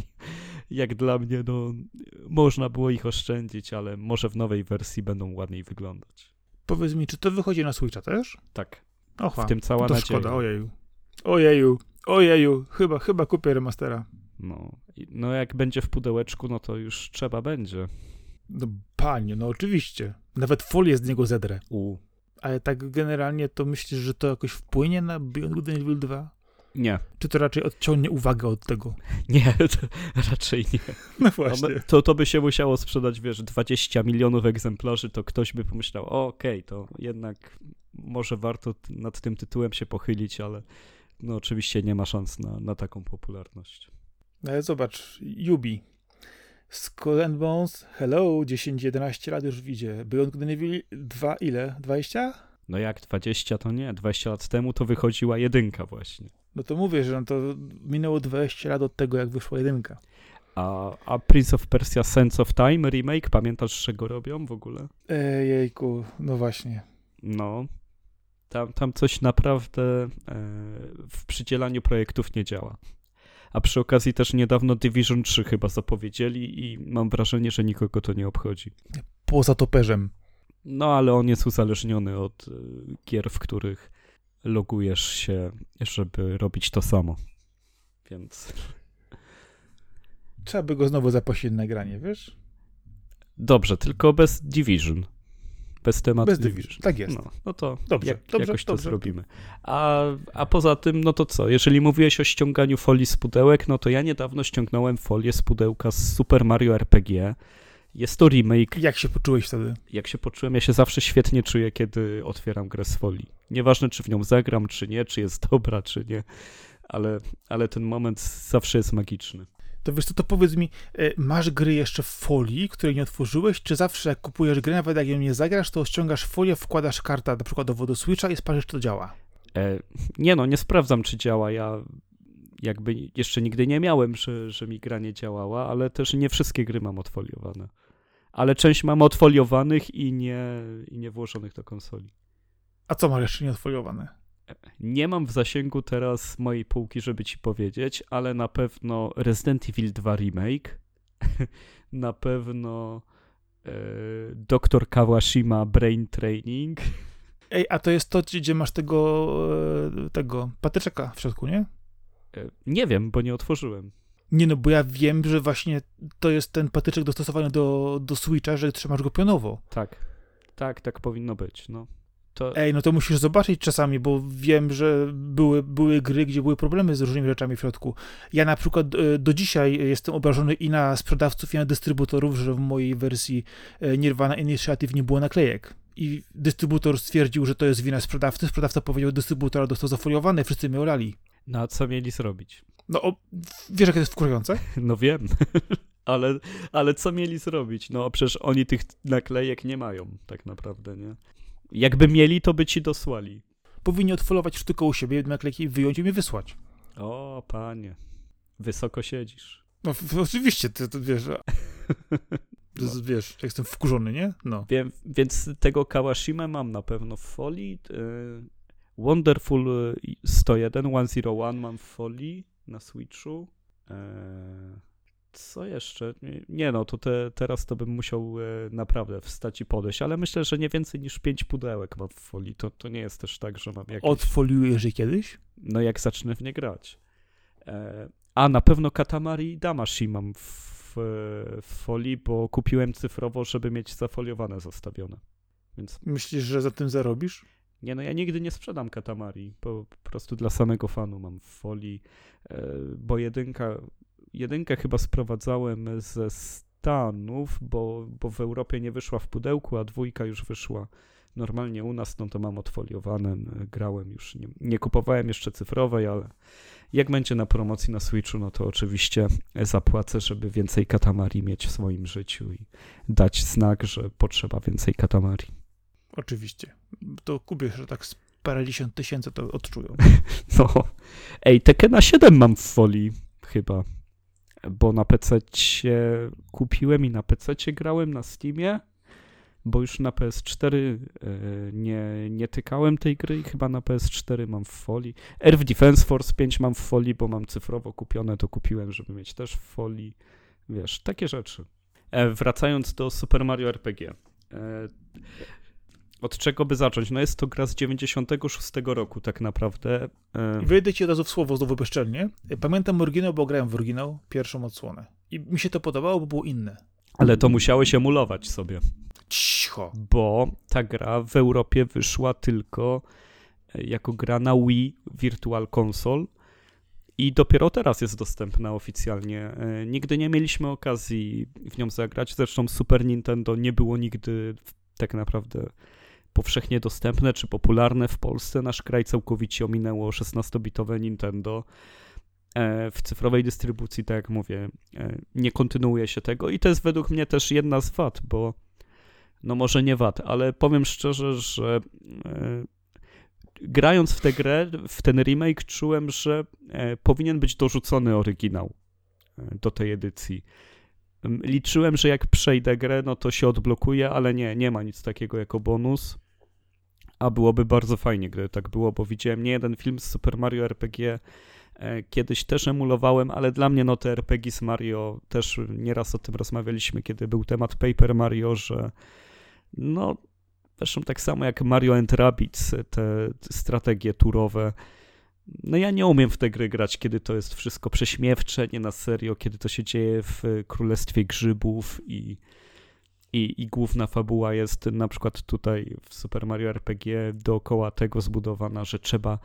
jak dla mnie, no można było ich oszczędzić, ale może w nowej wersji będą ładniej wyglądać. Powiedz mi, czy to wychodzi na Switcha też? Tak. Ocha, w tym cała to nadzieja. szkoda, ojeju. Ojeju, ojeju, chyba, chyba kupię remastera. No, no jak będzie w pudełeczku, no to już trzeba będzie. No panie, no oczywiście. Nawet folię z niego zedrę. U. Ale tak generalnie to myślisz, że to jakoś wpłynie na Beyond Good and Evil 2? Nie, Czy to raczej odciągnie uwagę od tego? nie, to raczej nie. No No, my- to, to by się musiało sprzedać, wiesz, 20 milionów egzemplarzy, to ktoś by pomyślał, okej, to jednak może warto nad tym tytułem się pochylić, ale no oczywiście nie ma szans na, na taką popularność. No ale zobacz, Yubi. Skull and Bones, hello, 10-11 lat już widzie. Beyond Evil 2 ile? 20? No jak 20 to nie, 20 lat temu to wychodziła jedynka właśnie. No to mówię, że no to minęło 20 lat od tego, jak wyszła jedynka. A, a Prince of Persia Sense of Time remake, pamiętasz, że go robią w ogóle? Ejejku, no właśnie. No, tam, tam coś naprawdę e, w przydzielaniu projektów nie działa. A przy okazji też niedawno Division 3 chyba zapowiedzieli i mam wrażenie, że nikogo to nie obchodzi. Poza toperzem. No, ale on jest uzależniony od e, gier, w których logujesz się, żeby robić to samo. Więc Trzeba by go znowu zaprosić na granie, wiesz? dobrze, tylko bez Division. Bez tematu Bez. Tak jest. No, no to Dobrze, jak, dobrze, jakoś to dobrze. zrobimy. A, a poza tym, no to co? Jeżeli mówiłeś o ściąganiu folii z pudełek, no to ja niedawno ściągnąłem folię z pudełka z Super Mario RPG. Jest to remake. Jak się poczułeś wtedy? Jak się poczułem, ja się zawsze świetnie czuję, kiedy otwieram grę z folii. Nieważne, czy w nią zagram, czy nie, czy jest dobra, czy nie, ale, ale ten moment zawsze jest magiczny. To wiesz co, to powiedz mi, e, masz gry jeszcze w folii, której nie otworzyłeś, czy zawsze jak kupujesz grę, nawet jak ją nie zagrasz, to ściągasz folię, wkładasz kartę na przykład do Switcha i sprawdzisz, czy to działa? E, nie no, nie sprawdzam, czy działa. Ja jakby jeszcze nigdy nie miałem, że, że mi gra nie działała, ale też nie wszystkie gry mam odfoliowane. Ale część mam odfoliowanych i nie, i nie włożonych do konsoli. A co masz jeszcze nieodfoliowane? Nie mam w zasięgu teraz mojej półki, żeby ci powiedzieć, ale na pewno Resident Evil 2 Remake, na pewno e, Dr. Kawashima Brain Training, Ej, a to jest to, gdzie masz tego, e, tego patyczeka w środku, nie? e, nie wiem, bo nie otworzyłem. Nie no, bo ja wiem, że właśnie to jest ten patyczek dostosowany do, do Switcha, że trzymasz go pionowo. Tak, tak, tak powinno być, no. To, Ej, no to musisz zobaczyć czasami, bo wiem, że były, były gry, gdzie były problemy z różnymi rzeczami w środku. Ja na przykład e, do dzisiaj jestem obrażony i na sprzedawców, i na dystrybutorów, że w mojej wersji e, Nirvana Initiative nie było naklejek. I dystrybutor stwierdził, że to jest wina sprzedawcy. Sprzedawca powiedział, dystrybutora dostał zafoliowane, wszyscy mnie olali. no a co mieli zrobić? No, o, wiesz, jak to jest wkurzające? No wiem, ale, ale co mieli zrobić? No przecież oni tych naklejek nie mają, tak naprawdę, nie? Jakby mieli, to by ci dosłali. Powinni odfolować sztukę u siebie, naklejki wyjąć i mi wysłać. O, panie, wysoko siedzisz. No, oczywiście, ty, ty wiesz, to jest, wiesz, jak jestem wkurzony, nie? No. Wiem, więc tego Kawashima mam na pewno w folii. y, Wonderful y, 101, 101 mam w folii na Switchu. Co jeszcze? Nie- no, to te, teraz to bym musiał e, naprawdę wstać i podejść, ale myślę, że nie więcej niż 5 pudełek mam w folii. To, to nie jest też tak, że mam jakieś... Odfoliujesz je kiedyś? No jak zacznę w nie grać. E, a na pewno Katamari Damashi mam w, w folii, bo kupiłem cyfrowo, żeby mieć zafoliowane zostawione. Więc Myślisz, że za tym zarobisz? nie no, ja nigdy nie sprzedam Katamari, po, po prostu dla samego fanu mam w folii, e, bo jedynka, jedynkę chyba sprowadzałem ze Stanów, bo, bo w Europie nie wyszła w pudełku, a dwójka już wyszła normalnie u nas, no to mam odfoliowane, grałem już, nie, nie kupowałem jeszcze cyfrowej, ale jak będzie na promocji na Switchu, no to oczywiście zapłacę, żeby więcej Katamari mieć w swoim życiu i dać znak, że potrzeba więcej Katamari. Oczywiście. To kupię, że tak parędziesiąt tysięcy to odczują. No. Ej, Tekena 7 mam w folii chyba. Bo na PC kupiłem i na PC grałem na Steamie, bo już na PS4 e, nie, nie tykałem tej gry i chyba na PS4 mam w folii. Earth Defense Force 5 mam w folii, bo mam cyfrowo kupione, to kupiłem, żeby mieć też w folii. Wiesz, takie rzeczy. E, wracając do Super Mario RPG. Od czego by zacząć? No jest to gra z 96 roku tak naprawdę. E, I wejdę ci od razu w słowo znowu bezczelnie. Pamiętam oryginał, bo grałem w oryginał, pierwszą odsłonę. I mi się to podobało, bo było inne. Ale to musiałeś emulować sobie. Cicho. Cicho. Bo ta gra w Europie wyszła tylko e, jako gra na Wii Virtual Console i dopiero teraz jest dostępna oficjalnie. E, nigdy nie mieliśmy okazji w nią zagrać. Zresztą Super Nintendo nie było nigdy tak naprawdę powszechnie dostępne czy popularne w Polsce. Nasz kraj całkowicie ominęło 16-bitowe Nintendo. E, w cyfrowej dystrybucji, tak jak mówię, e, nie kontynuuje się tego i to jest według mnie też jedna z wad, bo no może nie wad, ale powiem szczerze, że grając w tę grę, w ten remake, czułem, że e, powinien być dorzucony oryginał e, do tej edycji. Liczyłem, że jak przejdę grę, no to się odblokuje, ale nie, nie ma nic takiego jako bonus. A byłoby bardzo fajnie, gdyby tak było, bo widziałem nie jeden film z Super Mario RPG. E, kiedyś też emulowałem, ale dla mnie no te RPG z Mario, też nieraz o tym rozmawialiśmy, kiedy był temat Paper Mario, że no Zresztą tak samo jak Mario and Rabbids, te strategie turowe. No ja nie umiem w te gry grać, kiedy to jest wszystko prześmiewcze, nie na serio, kiedy to się dzieje w Królestwie Grzybów i, i, i główna fabuła jest na przykład tutaj w Super Mario RPG dookoła tego zbudowana, że trzeba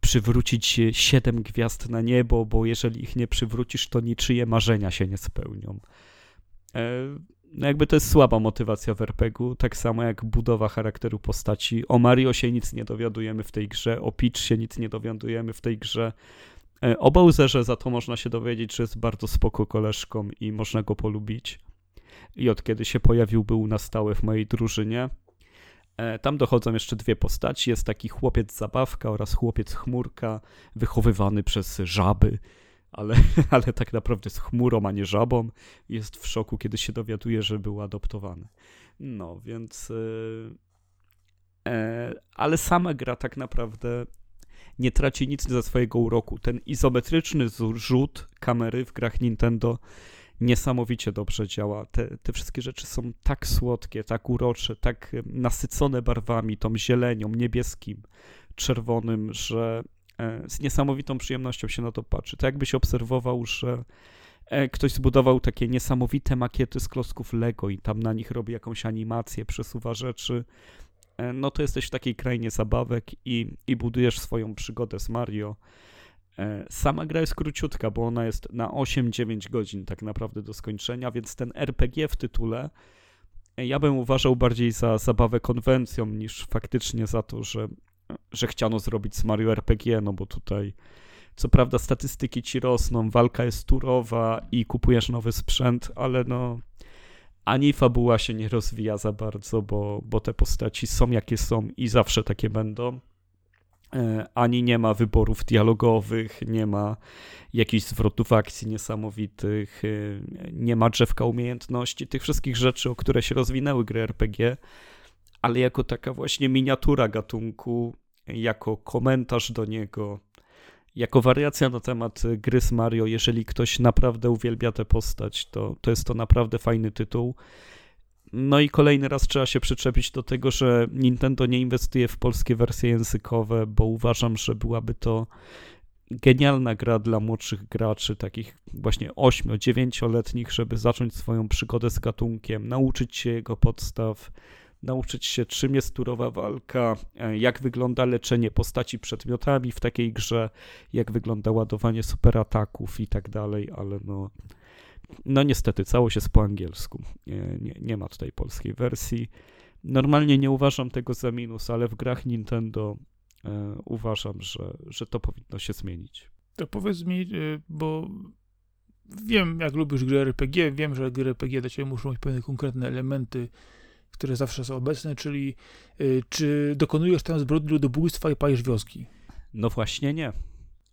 przywrócić siedem gwiazd na niebo, bo jeżeli ich nie przywrócisz, to niczyje marzenia się nie spełnią. E, no jakby to jest słaba motywacja w RPG-u, tak samo jak budowa charakteru postaci. O Mario się nic nie dowiadujemy w tej grze, o Peach się nic nie dowiadujemy w tej grze. E, o Bowserze za to można się dowiedzieć, że jest bardzo spoko koleżką i można go polubić. I od kiedy się pojawił, był na stałe w mojej drużynie. E, tam dochodzą jeszcze dwie postaci. Jest taki chłopiec zabawka oraz chłopiec chmurka, wychowywany przez żaby ale, ale tak naprawdę z chmurą, a nie żabą. Jest w szoku, kiedy się dowiaduje, że był adoptowany. No, więc. Yy, yy, ale sama gra tak naprawdę nie traci nic ze swojego uroku. Ten izometryczny rzut kamery w grach Nintendo niesamowicie dobrze działa. Te, te wszystkie rzeczy są tak słodkie, tak urocze, tak nasycone barwami, tą zielenią, niebieskim, czerwonym, że E, z niesamowitą przyjemnością się na to patrzy. To jakbyś obserwował, że e, ktoś zbudował takie niesamowite makiety z klocków Lego i tam na nich robi jakąś animację, przesuwa rzeczy. E, no to jesteś w takiej krainie zabawek i, i budujesz swoją przygodę z Mario. Sama gra jest króciutka, bo ona jest na 8-9 godzin tak naprawdę do skończenia, więc ten RPG w tytule ja bym uważał bardziej za zabawę konwencją niż faktycznie za to, że że chciano zrobić z Mario RPG, no bo tutaj co prawda statystyki ci rosną, walka jest turowa i kupujesz nowy sprzęt, ale no ani fabuła się nie rozwija za bardzo, bo, bo te postaci są jakie są i zawsze takie będą. E, ani nie ma wyborów dialogowych, nie ma jakichś zwrotów akcji niesamowitych, e, nie ma drzewka umiejętności, tych wszystkich rzeczy, o które się rozwinęły gry RPG ale jako taka właśnie miniatura gatunku, jako komentarz do niego, jako wariacja na temat gry z Mario. Jeżeli ktoś naprawdę uwielbia tę postać, to, to jest to naprawdę fajny tytuł. No i kolejny raz trzeba się przyczepić do tego, że Nintendo nie inwestuje w polskie wersje językowe, bo uważam, że byłaby to genialna gra dla młodszych graczy, takich właśnie 8-9-letnich, żeby zacząć swoją przygodę z gatunkiem, nauczyć się jego podstaw, nauczyć się, czym jest turowa walka, e, jak wygląda leczenie postaci przedmiotami w takiej grze, jak wygląda ładowanie superataków i tak dalej, ale no, no niestety całość jest po angielsku. Nie, nie, ma tutaj polskiej wersji. Normalnie nie uważam tego za minus, ale w grach Nintendo e, uważam, że, że to powinno się zmienić. To powiedz mi, e, bo wiem, jak lubisz gry RPG, wiem, że gry RPG dla ciebie muszą mieć pewne konkretne elementy, które zawsze są obecne, czyli y, czy dokonujesz tam zbrodni ludobójstwa i palisz wioski? No właśnie nie.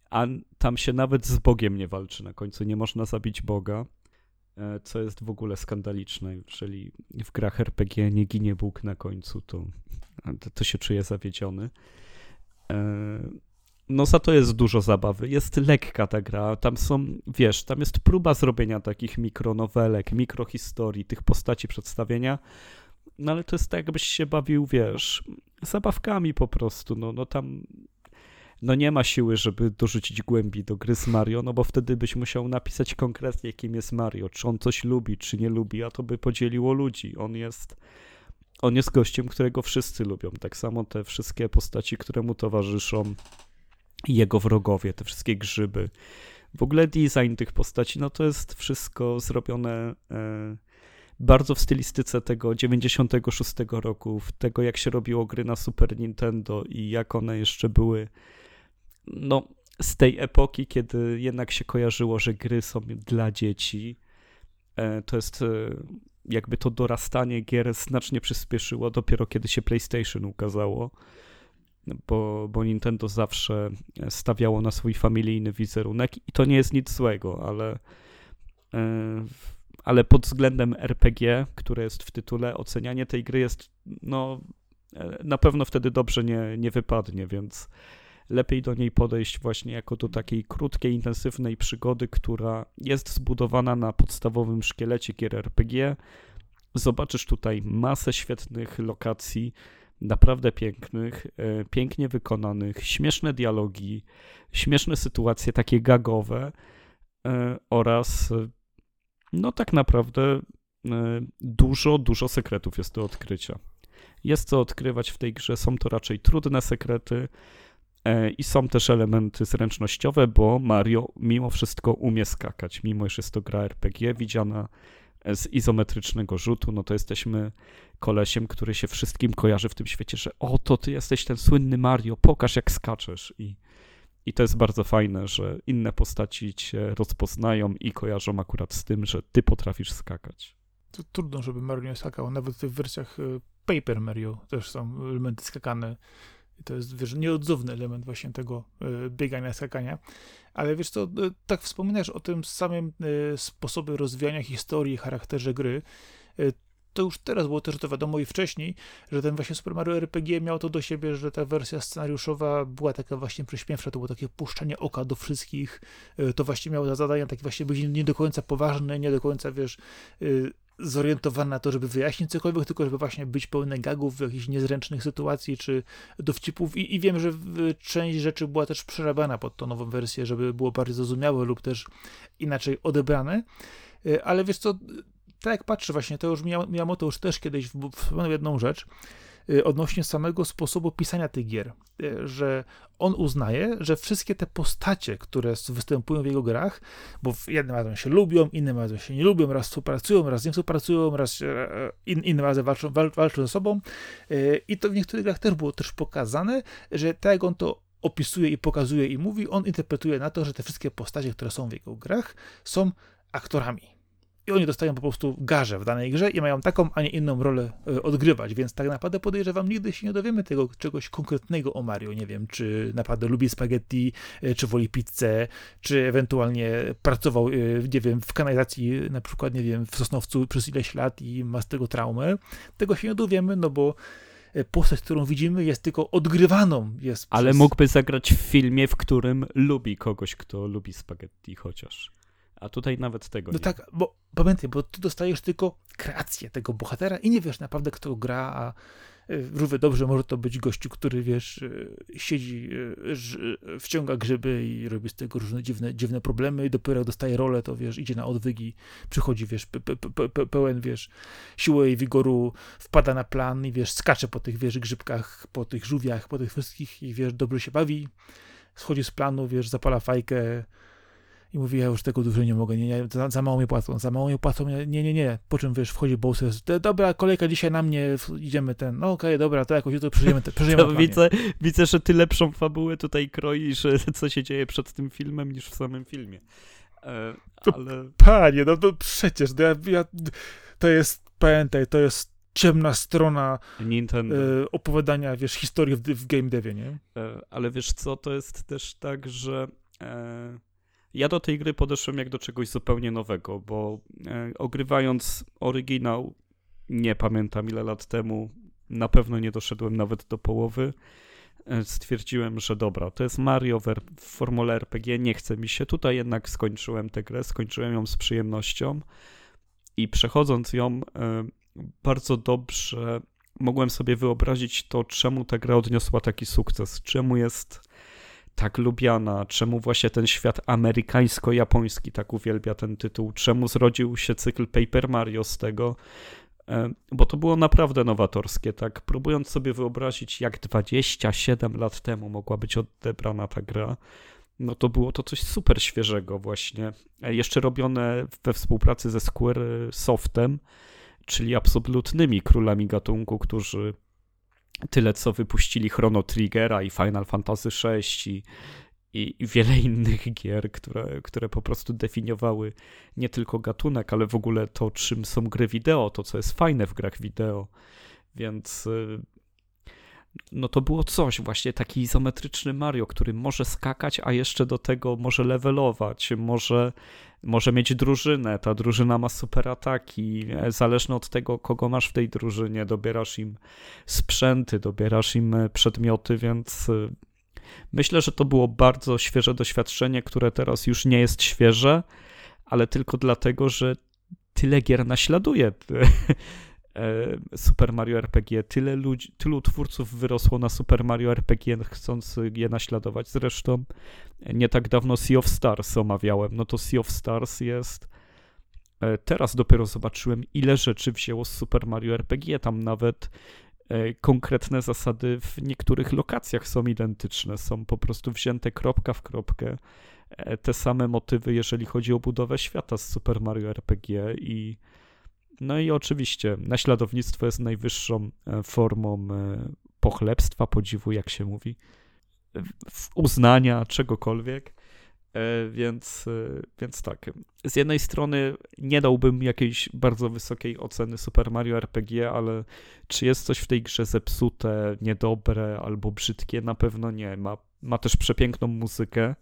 A tam się nawet z Bogiem nie walczy na końcu. Nie można zabić Boga, co jest w ogóle skandaliczne. Jeżeli w grach RPG nie ginie Bóg na końcu, to, to się czuje zawiedziony. E, no za to jest dużo zabawy. Jest lekka ta gra. Tam są, wiesz, tam jest próba zrobienia takich mikronowelek, mikrohistorii, tych postaci przedstawienia, no ale to jest tak, jakbyś się bawił, wiesz, zabawkami po prostu, no, no tam no nie ma siły, żeby dorzucić głębi do gry z Mario, no bo wtedy byś musiał napisać konkretnie, kim jest Mario, czy on coś lubi, czy nie lubi, a to by podzieliło ludzi. On jest on jest gościem, którego wszyscy lubią. Tak samo te wszystkie postaci, które mu towarzyszą, jego wrogowie, te wszystkie grzyby. W ogóle design tych postaci, no to jest wszystko zrobione e, bardzo w stylistyce tego 96 roku, tego jak się robiło gry na Super Nintendo i jak one jeszcze były, no z tej epoki, kiedy jednak się kojarzyło, że gry są dla dzieci. E, to jest e, jakby to dorastanie gier znacznie przyspieszyło dopiero kiedy się PlayStation ukazało, bo, bo Nintendo zawsze stawiało na swój familijny wizerunek i to nie jest nic złego, ale, e, ale pod względem RPG, które jest w tytule, ocenianie tej gry jest no na pewno wtedy dobrze nie, nie wypadnie, więc lepiej do niej podejść właśnie jako do takiej krótkiej, intensywnej przygody, która jest zbudowana na podstawowym szkielecie gier RPG. Zobaczysz tutaj masę świetnych lokacji, naprawdę pięknych, e, pięknie wykonanych, śmieszne dialogi, śmieszne sytuacje takie gagowe e, oraz no tak naprawdę e, dużo, dużo sekretów jest do odkrycia. Jest co odkrywać w tej grze, są to raczej trudne sekrety, E, I są też elementy zręcznościowe, bo Mario mimo wszystko umie skakać, mimo że jest to gra RPG widziana z izometrycznego rzutu, no to jesteśmy kolesiem, który się wszystkim kojarzy w tym świecie, że oto ty jesteś ten słynny Mario, pokaż jak skaczesz. I, i to jest bardzo fajne, że inne postaci cię rozpoznają i kojarzą akurat z tym, że ty potrafisz skakać. To trudno, żeby Mario nie skakał, nawet w wersjach e, Paper Mario też są elementy skakane i to jest, wiesz, nieodzowny element właśnie tego y, biegania, skakania. Ale wiesz co, y, tak wspominasz o tym samym y, sposobie rozwijania historii, charakterze gry, to już teraz było też to wiadomo i wcześniej, że ten właśnie Super Mario RPG miał to do siebie, że ta wersja scenariuszowa była taka właśnie prześmiewcza, to było takie puszczanie oka do wszystkich, to właśnie miało za zadanie takie właśnie być nie do końca poważne, nie do końca, wiesz, zorientowana na to, żeby wyjaśnić cokolwiek, tylko żeby właśnie być pełne gagów, jakichś niezręcznych sytuacji czy dowcipów. I, i wiem, że część rzeczy była też przerabiana pod tą nową wersję, żeby było bardziej zrozumiałe lub też inaczej odebrane, e, ale wiesz co, tak jak patrzę właśnie, to już Miyamoto już też kiedyś wspomniał jedną rzecz, odnośnie samego sposobu pisania tych gier, y, że on uznaje, że wszystkie te postacie, które występują w jego grach, bo jednym razem się lubią, innym razem się nie lubią, raz współpracują, raz nie współpracują, raz e, in, innym razem walczą, wal, walczą ze sobą y, i to w niektórych grach też było też pokazane, że tak jak on to opisuje i pokazuje i mówi, on interpretuje na to, że te wszystkie postacie, które są w jego grach, są aktorami i oni dostają po prostu garze w danej grze i mają taką, a nie inną rolę e, odgrywać, więc tak naprawdę podejrzewam, nigdy się nie dowiemy tego czegoś konkretnego o Mario, nie wiem, czy naprawdę lubi spaghetti, e, czy woli pizzę, czy ewentualnie pracował, e, nie wiem, w kanalizacji na przykład, nie wiem, w Sosnowcu przez ileś lat i ma z tego traumę. Tego się nie dowiemy, no bo postać, którą widzimy, jest tylko odgrywaną. Jest Ale przez... mógłby zagrać w filmie, w którym lubi kogoś, kto lubi spaghetti chociaż. A tutaj nawet tego no nie. tak, bo pamiętaj, bo ty dostajesz tylko kreację tego bohatera i nie wiesz naprawdę, kto gra, a y, równie dobrze może to być gościu, który, wiesz, y, siedzi, y, wciąga grzyby i robi z tego różne dziwne, dziwne problemy i dopiero jak dostaje rolę, to, wiesz, idzie na odwygi, przychodzi, wiesz, pe, pe, pe, pełen, wiesz, siły i wigoru, wpada na plan i, wiesz, skacze po tych, wiesz, grzybkach, po tych żółwiach, po tych wszystkich i, wiesz, dobrze się bawi, schodzi z planu, wiesz, zapala fajkę, i mówi, ja już tego dużo nie mogę, nie, nie, za, za, mało mi płacą, za mało mi płacą, nie, nie, nie. Po czym, wiesz, wchodzi Bowser, dobra, kolejka dzisiaj na mnie, idziemy ten, no okej, okay, dobra, to jakoś jutro przeżyjemy, te, przeżyjemy to widzę, widzę, że ty lepszą fabułę tutaj kroisz, co się dzieje przed tym filmem, niż w samym filmie. E, ale... Panie, no to przecież, to, ja, ja, to jest, pamiętaj, to jest ciemna strona Nintendo. E, opowiadania, wiesz, historii w, w game devie, nie? E, ale wiesz co, to jest też tak, że e, ja do tej gry podeszłem jak do czegoś zupełnie nowego, bo e, ogrywając oryginał, nie pamiętam ile lat temu, na pewno nie doszedłem nawet do połowy. E, stwierdziłem, że dobra, to jest Mario w, w formule RPG, nie chce mi się. Tutaj jednak skończyłem tę grę, skończyłem ją z przyjemnością i przechodząc ją e, bardzo dobrze mogłem sobie wyobrazić to, czemu ta gra odniosła taki sukces, czemu jest tak lubiana, czemu właśnie ten świat amerykańsko-japoński tak uwielbia ten tytuł, czemu zrodził się cykl Paper Mario z tego, E, bo to było naprawdę nowatorskie, tak? Próbując sobie wyobrazić, jak 27 lat temu mogła być odebrana ta gra, no to było to coś super świeżego właśnie. E, jeszcze robione we współpracy ze Square Softem, czyli absolutnymi królami gatunku, którzy tyle co wypuścili Chrono Triggera i Final Fantasy VI i, i, i, wiele innych gier, które, które po prostu definiowały nie tylko gatunek, ale w ogóle to, czym są gry wideo, to co jest fajne w grach wideo. Więc y, no to było coś, właśnie taki izometryczny Mario, który może skakać, a jeszcze do tego może levelować, może, może mieć drużynę, ta drużyna ma super ataki, e, zależnie od tego, kogo masz w tej drużynie, dobierasz im sprzęty, dobierasz im e, przedmioty, więc e, myślę, że to było bardzo świeże doświadczenie, które teraz już nie jest świeże, ale tylko dlatego, że tyle gier naśladuje Super Mario RPG. Tyle ludzi, tylu twórców wyrosło na Super Mario RPG, chcąc je naśladować. Zresztą nie tak dawno Sea of Stars omawiałem. No to Sea of Stars jest. E, teraz dopiero zobaczyłem, ile rzeczy wzięło z Super Mario RPG. Tam nawet e, konkretne zasady w niektórych lokacjach są identyczne. Są po prostu wzięte kropka w kropkę. Te same motywy, jeżeli chodzi o budowę świata z Super Mario RPG i no i oczywiście naśladownictwo jest najwyższą e, formą e, pochlebstwa, podziwu, jak się mówi, uznania, czegokolwiek. E, więc, więc tak. Z jednej strony nie dałbym jakiejś bardzo wysokiej oceny Super Mario RPG, ale czy jest coś w tej grze zepsute, niedobre albo brzydkie? Na pewno nie. Ma, ma też przepiękną muzykę.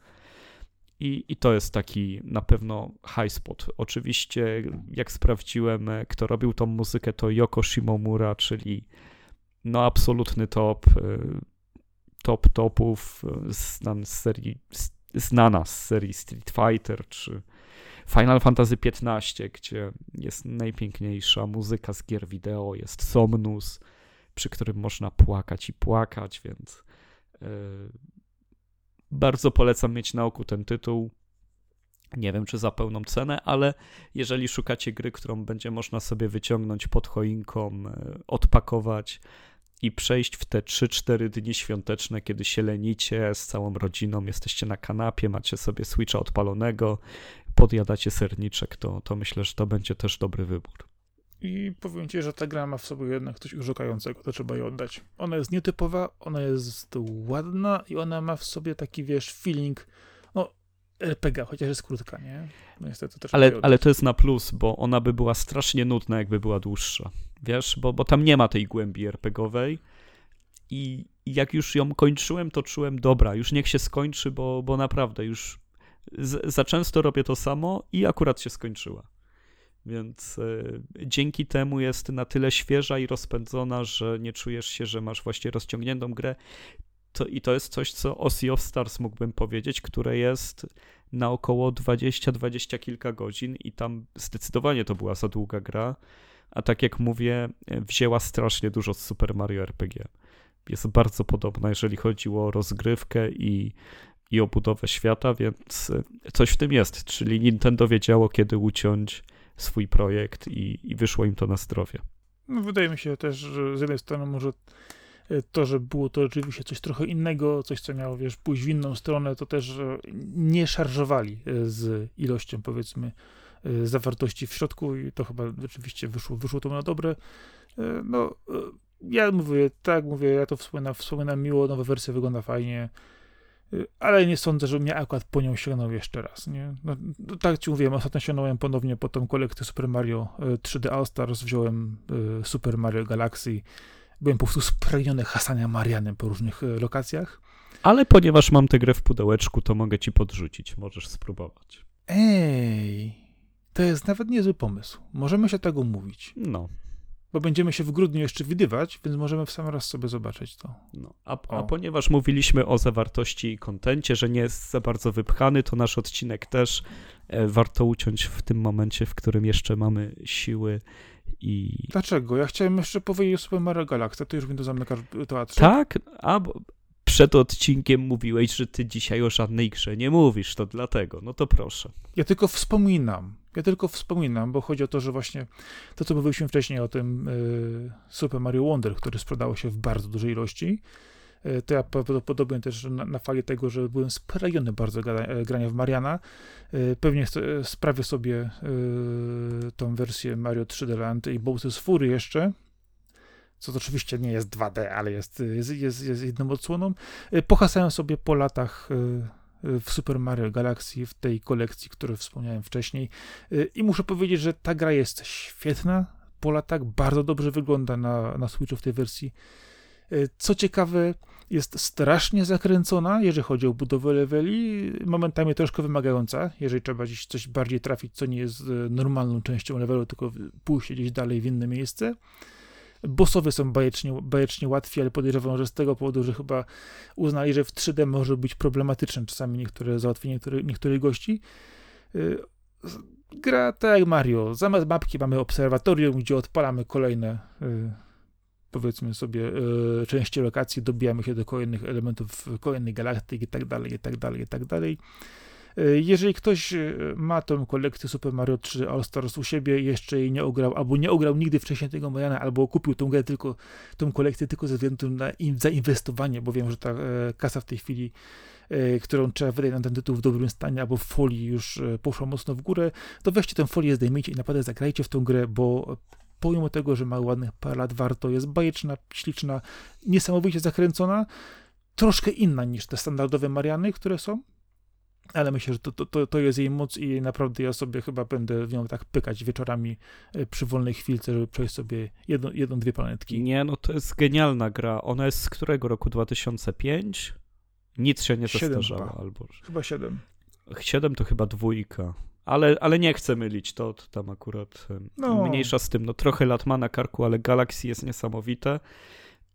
I, I to jest taki na pewno high spot. Oczywiście, jak sprawdziłem, e, kto robił tą muzykę, to Yoko Shimomura, czyli no absolutny top, e, top topów, e, znana z serii, znana z serii Street Fighter czy Final Fantasy XV, gdzie jest najpiękniejsza muzyka z gier wideo, jest Somnus, przy którym można płakać i płakać, więc bardzo polecam mieć na oku ten tytuł. Nie wiem, czy za pełną cenę, ale jeżeli szukacie gry, którą będzie można sobie wyciągnąć pod choinką, e, odpakować i przejść w te 3-4 dni świąteczne, kiedy się lenicie z całą rodziną, jesteście na kanapie, macie sobie Switcha odpalonego, podjadacie serniczek, to, to myślę, że to będzie też dobry wybór. I powiem ci, że ta gra ma w sobie jednak coś urzekającego, to trzeba jej oddać. Ona jest nietypowa, ona jest ładna i ona ma w sobie taki, wiesz, feeling, no, RPG, chociaż jest krótka, nie? No niestety też ale, ale to jest na plus, bo ona by była strasznie nudna, jakby była dłuższa. Wiesz, bo, bo tam nie ma tej głębi RPGowej i jak już ją kończyłem, to czułem, dobra, już niech się skończy, bo, bo naprawdę już z, za często robię to samo i akurat się skończyła. Więc y, dzięki temu jest na tyle świeża i rozpędzona, że nie czujesz się, że masz właśnie rozciągniętą grę. To, I to jest coś, co o Sea of Stars mógłbym powiedzieć, które jest na około 20-20 kilka godzin i tam zdecydowanie to była za długa gra, a tak jak mówię, wzięła strasznie dużo z Super Mario RPG. Jest bardzo podobna, jeżeli chodziło o rozgrywkę i, i o budowę świata, więc coś w tym jest, czyli Nintendo wiedziało, kiedy uciąć swój projekt i, i wyszło im to na zdrowie. No, wydaje mi się też, że z jednej strony może e, to, że było to oczywiście coś trochę innego, coś, co miało, wiesz, pójść w inną stronę, to też nie szarżowali e, z ilością, powiedzmy, e, zawartości w środku i to chyba rzeczywiście wyszło, wyszło to na dobre. No, ja mówię, tak mówię, ja to wspominam, wspominam miło, nowa wersja wygląda fajnie, ale nie sądzę, że mnie akurat po nią sięgnął jeszcze raz, nie? No, no, tak ci mówiłem, ostatnio sięgnąłem ponownie po tą kolekcję Super Mario 3D y, All Stars, wziąłem y, Super Mario Galaxy, byłem po prostu spragniony hasania Marianem po różnych lokacjach. Ale ponieważ mam tę grę w pudełeczku, to mogę ci podrzucić, możesz spróbować. Ej, to jest nawet niezły pomysł. Możemy się tego mówić. No bo będziemy się w grudniu jeszcze widywać, więc możemy w sam raz sobie zobaczyć to. No, a, a, ponieważ mówiliśmy o zawartości i kontencie, że nie jest za bardzo wypchany, to nasz odcinek też e, warto uciąć w tym momencie, w którym jeszcze mamy siły i... Dlaczego? Ja chciałem jeszcze powiedzieć o Super Mario Galaxy, to już mi to zamykasz teatrze. Tak? A, bo przed odcinkiem mówiłeś, że ty dzisiaj o żadnej grze nie mówisz, to dlatego. No to proszę. Ja tylko wspominam. Ja tylko wspominam, bo chodzi o to, że właśnie to, co mówiliśmy wcześniej o tym y, Super Mario Wonder, który sprzedało się w bardzo dużej ilości, y, to ja prawdopodobnie też na, na fali tego, że byłem spragniony bardzo gra, e, grania w Mariana, pewnie sprawię sobie tą wersję Mario 3D Land i Bowser's Fury jeszcze, co to oczywiście nie jest 2D, ale jest, jest, jest, jest jedną odsłoną. Pohasałem sobie po latach w Super Mario Galaxy, w tej kolekcji, której wspomniałem wcześniej. Y, I muszę powiedzieć, że ta gra jest świetna. Po latach bardzo dobrze wygląda na, na Switchu w tej wersji. Y, co ciekawe, jest strasznie zakręcona, jeżeli chodzi o budowę leveli, momentami troszkę wymagająca, jeżeli trzeba gdzieś coś bardziej trafić, co nie jest y, normalną częścią levelu, tylko pójść gdzieś dalej w inne miejsce. Bossowie są bajecznie, bajecznie łatwi, ale podejrzewam, że z tego powodu, że chyba uznali, że w 3D może być problematyczne czasami niektóre załatwienie niektórych, niektórych gości. Y, gra tak jak Mario. Zamiast mapki mamy obserwatorium, gdzie odpalamy kolejne y, powiedzmy sobie y, części lokacji, dobijamy się do kolejnych elementów kolejnej galaktyki i tak dalej, i tak dalej, i tak dalej. E, jeżeli ktoś e, ma tę kolekcję Super Mario 3 All Stars u siebie, jeszcze jej nie ograł, albo nie ograł nigdy wcześniej tego Mariana, albo kupił tą grę tylko, tą kolekcję tylko ze względu na zainwestowanie, bo wiem, że ta e, kasa w tej chwili którą trzeba wydać na ten tytuł w dobrym stanie, albo w folii już poszła mocno w górę, to weźcie tę folię, zdejmijcie i naprawdę zagrajcie w tą grę, bo pomimo tego, że ma ładnych parę lat, warto, jest bajeczna, śliczna, niesamowicie zakręcona, troszkę inna niż te standardowe Mariany, które są, ale myślę, że to, to, to jest jej moc i naprawdę ja sobie chyba będę w nią tak pykać wieczorami e, przy wolnej chwilce, żeby przejść sobie jedną, jedną dwie planetki. Nie, no to jest genialna gra. Ona jest z którego roku? 2005? Nic się nie zestarzało. Chyba. Albo... chyba 7. 7 to chyba dwójka. Ale, ale nie chcę mylić, to, to tam akurat no. mniejsza z tym. No trochę lat ma na karku, ale Galaxy jest niesamowite.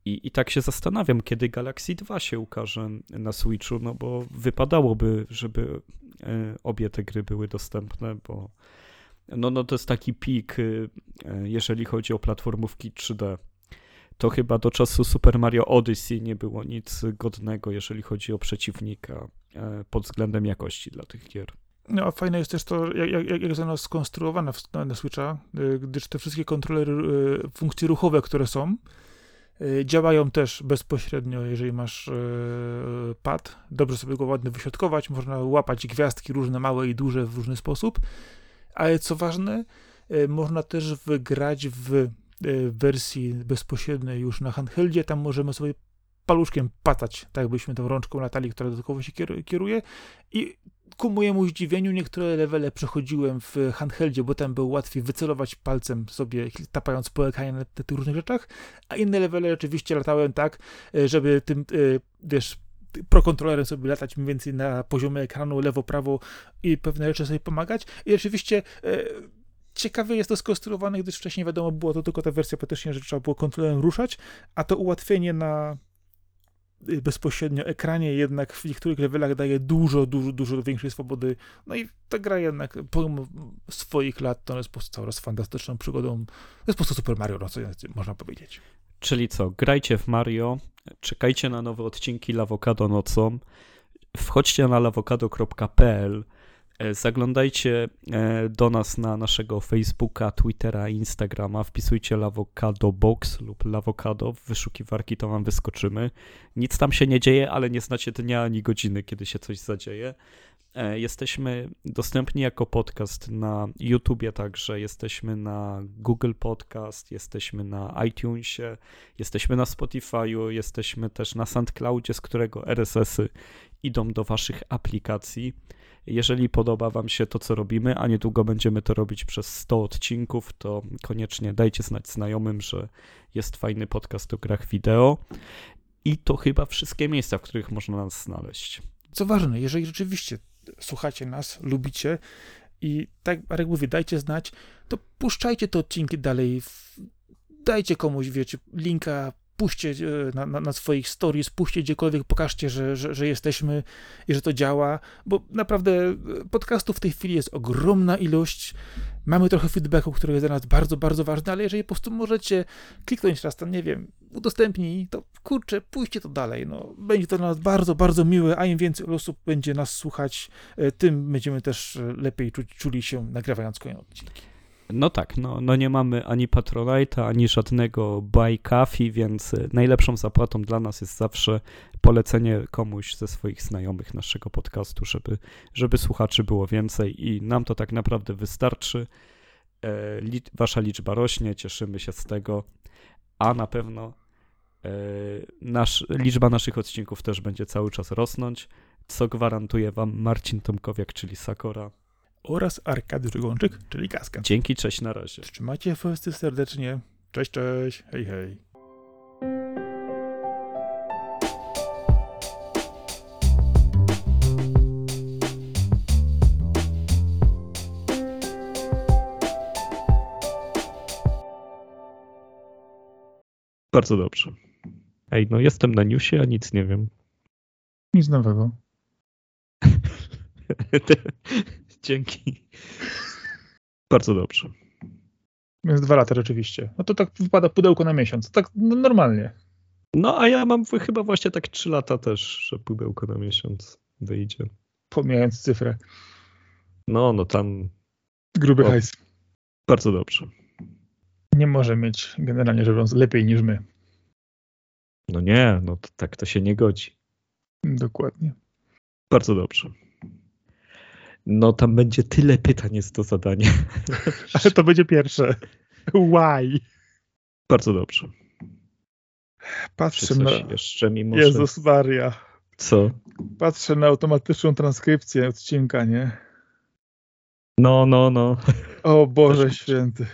I, I tak się zastanawiam, kiedy Galaxy 2 się ukaże na Switchu, no bo wypadałoby, żeby e, obie te gry były dostępne, bo no, no to jest taki pik, e, jeżeli chodzi o platformówki 3D. To chyba do czasu Super Mario Odyssey nie było nic godnego, jeżeli chodzi o przeciwnika e, pod względem jakości dla tych gier. No, a fajne jest też to, jak, jak, jak jest ona skonstruowana na, na Switcha, gdyż te wszystkie kontrolery, funkcje ruchowe, które są, działają też bezpośrednio, jeżeli masz y, pad. Dobrze sobie go ładnie wyśrodkować. Można łapać gwiazdki różne, małe i duże w różny sposób. Ale co ważne, y, można też wygrać w wersji bezpośredniej już na handheldzie. Tam możemy sobie paluszkiem patać, tak jakbyśmy tą rączką latali, która dodatkowo się kieruje. I ku mojemu zdziwieniu niektóre levele przechodziłem w handheldzie, bo tam było łatwiej wycelować palcem sobie, tapając po ekranie na tych różnych rzeczach, a inne levele rzeczywiście latałem tak, e, żeby tym, e, wiesz, pro kontrolerem sobie latać mniej więcej na poziomie ekranu lewo, prawo i pewne rzeczy sobie pomagać. I rzeczywiście e, ciekawie jest to skonstruowane, gdyż wcześniej wiadomo było to tylko ta wersja praktycznie, że trzeba było kontrolerem ruszać, a to ułatwienie na bezpośrednio ekranie, jednak w niektórych levelach daje dużo, dużo, dużo większej swobody. No i ta gra jednak pomimo swoich lat to jest po prostu coraz fantastyczną przygodą. To jest po prostu Super Mario, no co można powiedzieć. Czyli co, grajcie w Mario, czekajcie na nowe odcinki Lawokado nocą, wchodźcie na lawokado.pl zaglądajcie e, do nas na naszego Facebooka, Twittera, Instagrama. Wpisujcie Lavocado Box lub Lavocado w wyszukiwarki, to wam wyskoczymy. Nic tam się nie dzieje, ale nie znacie dnia ani godziny, kiedy się coś zadzieje. E, jesteśmy dostępni jako podcast na YouTubie także, jesteśmy na Google Podcast, jesteśmy na iTunesie, jesteśmy na Spotify'u, jesteśmy też na SoundCloudzie, z którego RSS-y idą do waszych aplikacji. Jeżeli podoba Wam się to, co robimy, a niedługo będziemy to robić przez 100 odcinków, to koniecznie dajcie znać znajomym, że jest fajny podcast o grach wideo. I to chyba wszystkie miejsca, w których można nas znaleźć. Co ważne, jeżeli rzeczywiście słuchacie nas, lubicie i tak jak mówię, dajcie znać, to puszczajcie te odcinki dalej, dajcie komuś, wiecie, linka, puśćcie e, na, na, na, swoich stories, puśćcie gdziekolwiek, pokażcie, że, że, że, jesteśmy i że to działa, bo naprawdę e, podcastów w tej chwili jest ogromna ilość Mamy trochę feedbacku, który jest dla nas bardzo, bardzo ważny, ale jeżeli po prostu możecie kliknąć raz tam, nie wiem, udostępnij, to kurczę, pójście to dalej. No, będzie to dla nas bardzo, bardzo miłe, a im więcej osób będzie nas słuchać, e, tym będziemy też lepiej czuć, czuli się nagrywając kolejne odcinki. No tak, no, no nie mamy ani Patronite'a, ani żadnego Buy Coffee, więc e, najlepszą zapłatą dla nas jest zawsze polecenie komuś ze swoich znajomych naszego podcastu, żeby, żeby słuchaczy było więcej i nam to tak naprawdę wystarczy. E, wasza liczba rośnie, cieszymy się z tego, a na pewno e, nasz, liczba naszych odcinków też będzie cały czas rosnąć, co gwarantuje wam Marcin Tomkowiak, czyli Sakora. Oraz Arkadiusz Gączyk, czyli Kaska. Dzięki, cześć, na razie. Trzymajcie wszyscy serdecznie. Cześć, cześć, hej, hej. Bardzo dobrze. Ej, no jestem na newsie, a nic nie wiem. Nic nowego. Dzięki. Bardzo dobrze. Więc dwa lata rzeczywiście. No to tak wypada pudełko na miesiąc. Tak no, normalnie. No a ja mam chyba właśnie tak trzy lata też, że pudełko na miesiąc wyjdzie. Pomijając cyfrę. No, no tam. Gruby o, hajs. Bardzo dobrze. Nie może mieć generalnie rzecz biorąc lepiej niż my. No nie, no to, tak to się nie godzi. Dokładnie. Bardzo dobrze. No tam będzie tyle pytań jest do zadania. Ale to będzie pierwsze. Why? Bardzo dobrze. Patrzę na... jeszcze mi może... Jezus Maria. Co? Patrzę na automatyczną transkrypcję odcinka, nie? No, no, no. O Boże Święty.